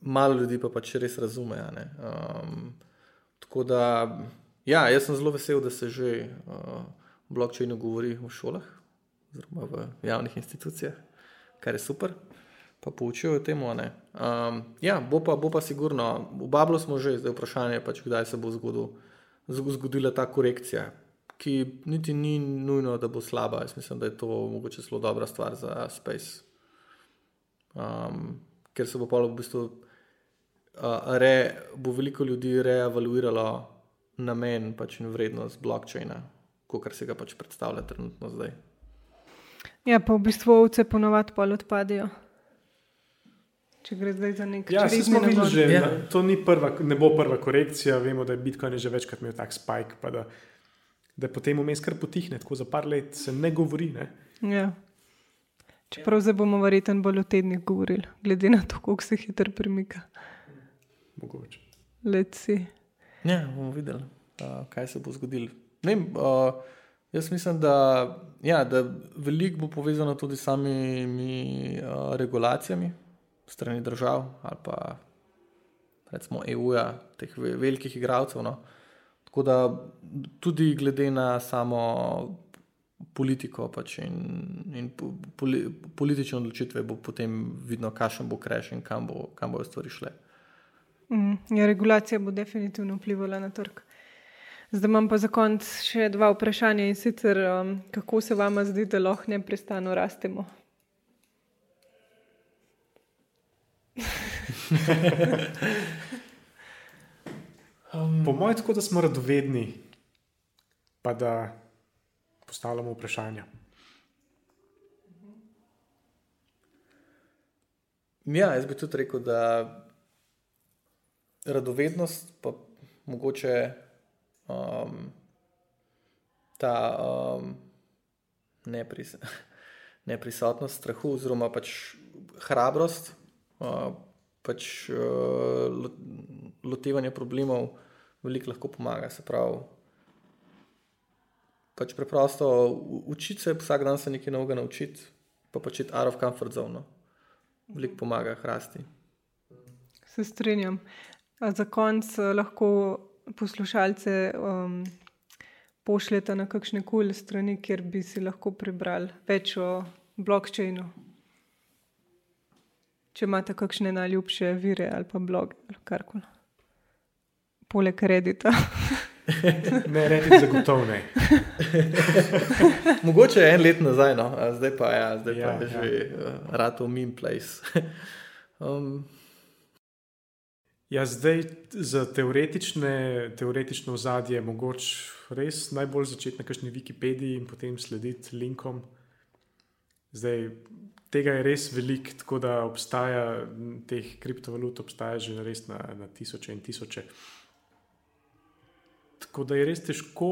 malo ljudi pa pač res razume. Um, tako da, ja, jaz sem zelo vesel, da se že uh, o blokčinu govori v šolah, oziroma v javnih institucijah, kar je super, pa poučijo o tem. Um, ja, bo pa, bo pa sigurno, v Bablu smo že, zdaj vprašanje je pač, kdaj se bo zgodil, zgodila ta korekcija. Ki niti ni nujno, da bo slaba. Jaz mislim, da je to mogoče zelo dobra stvar za Space. Um, ker se bo pa v bistvu uh, re, bo veliko ljudi reevaluiralo namen pač in vrednost blokčina, kot se ga pač predstavlja trenutno zdaj. Ja, pa v bistvu ovce ponovadi pol odpadejo. Če gre zdaj za nekaj, ja, smo videli, že ja. to prva, ne bo prva korekcija. Vemo, da je Bitcoin že večkrat imel tak spike, pa da, da potem vmes kar potihne. Tako za par let se ne govori. Ne? Ja. Čeprav zdaj bomo verjetno bolj o tednih govorili, glede na to, kako se hitro premika. Mogoče. Leci. Ja, bomo videli, uh, kaj se bo zgodilo. Uh, jaz mislim, da, ja, da veliko bo povezano tudi s samimi uh, regulacijami strani držav ali pa recimo EU-ja, teh velikih igralcev. No. Tako da tudi glede na samo politiko pač in, in poli, politične odločitve, bo potem vidno, kakšen bo kreš in kam, bo, bojo stvari šle. Mm, ja, regulacija bo definitivno vplivala na trg. Zdaj imam pa za konec še dva vprašanja in sicer, um, kako se vam zdi, da lahko neprestano rastemo? um, po mojem, tako da smo radovedni, pa da postavljamo vprašanja. Ja, jaz bi tudi rekel, da radovednost, pa mogoče um, ta um, nepris neprisotnost strahu, oziroma pač hrabrost, uh, pač uh, lotevanje problemov, veliko lahko pomaga. Se pravi, pač preprosto učiti se, vsak dan se nekaj novega naučiti, pa početi out of comfort zone. No. Veliko pomaga hrasti. Se strinjam. A za konec eh, lahko poslušalce um, pošljete na kakšne kul cool strani, kjer bi si lahko prebrali več o blokčinu. Če imate kakšne najljubše vire ali pa blog ali karkoli. Poleg redita. ne, rediti zagotovo ne. Mogoče je en let nazaj, no. zdaj pa, ja, zdaj ja, pa je ja. že uh, rado min place. um, ja, zdaj za teoretično ozadje je mogoče res najbolj začeti na kakšni Wikipediji in potem slediti linkom. Zdaj, tega je res veliko, tako da obstaja teh kriptovalut, obstaja že res na, na tisoče in tisoče. Tako da je res težko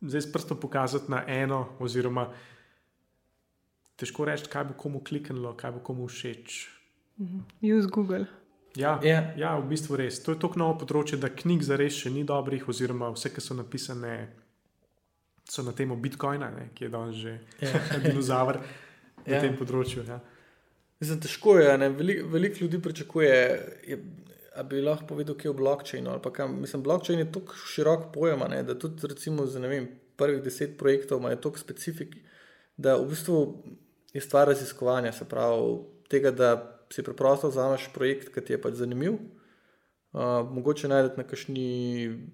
zdaj s prstom pokazati na eno, oziroma težko reči, kaj bo komu kliknilo, kaj bo komu všeč. Mhm. Use Google. Ja, yeah. ja, v bistvu res. To je tako novo področje, da knjig za res še ni dobrih, oziroma vse, ki so napisane, so na temo Bitcoina, ne, ki je danes že yeah. Ja. dinozaver na yeah. Ja. tem področju. Ja. Mislim, težko je, veliko velik ljudi pričakuje. Je, A bi lahko povedal, kje je blockchain? Mislim, blockchain je tako širok pojem, ne, da tudi recimo, za vem, prvih deset projektov ima tako specifik, da v bistvu je stvar raziskovanja. Se pravi, tega, da si preprosto vzameš projekt, ki ti je pač zanimiv. Uh, mogoče najdete na kakšni,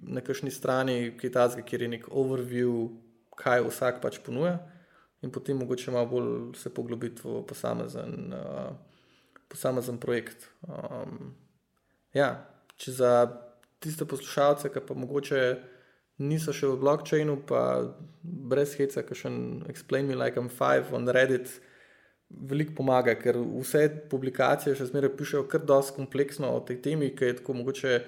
na kakšni strani Kitajske, kjer je nek overview, kaj vsak pač ponuja, in potem mogoče malo bolj se poglobiti v posamezen, uh, posamezen projekt. Um, Ja, če za tiste poslušalce, ki pa mogoče niso še v blockchainu, pa brez heca, ki še en Explain Me Like I'm Five on Reddit. Veliko pomaga, ker vse publikacije še zmeraj pišejo kar dosti kompleksno o tej temi, ki je tako mogoče,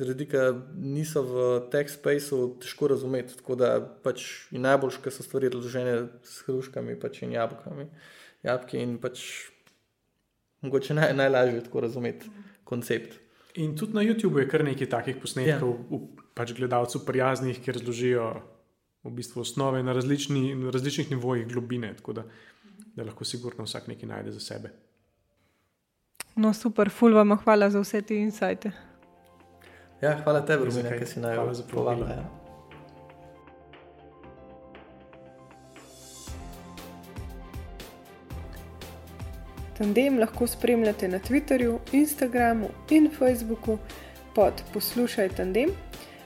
zaradi tega niso v tech spaceu težko razumeti. Tako da pač najbolj, ker so stvari razložene s hruškami pač in jabolkami. Jabki in pač mogoče naj, najlažje tako razumeti koncept. In tudi na YouTubu je kar nekaj takih posnetkov, ja. v, pač gledalcev prijaznih, ki razložijo v bistvu osnove na, različni, na različnih nivojih globine, tako da, da lahko sigurno vsak nekaj najde za sebe. No, super, ful vam hvala za vse te insajte. Ja, hvala tebi, Romina, ki si naj Hvala za povabilo. Ja. Tandem lahko spremljate na Twitterju, Instagramu in Facebooku pod Poslušaj Tandem.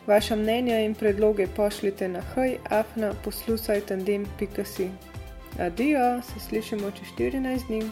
Vaša mnenja in predloge pošljite na hajafna poslušaj tandem.si. Adijo, se slišimo čez 14 dni.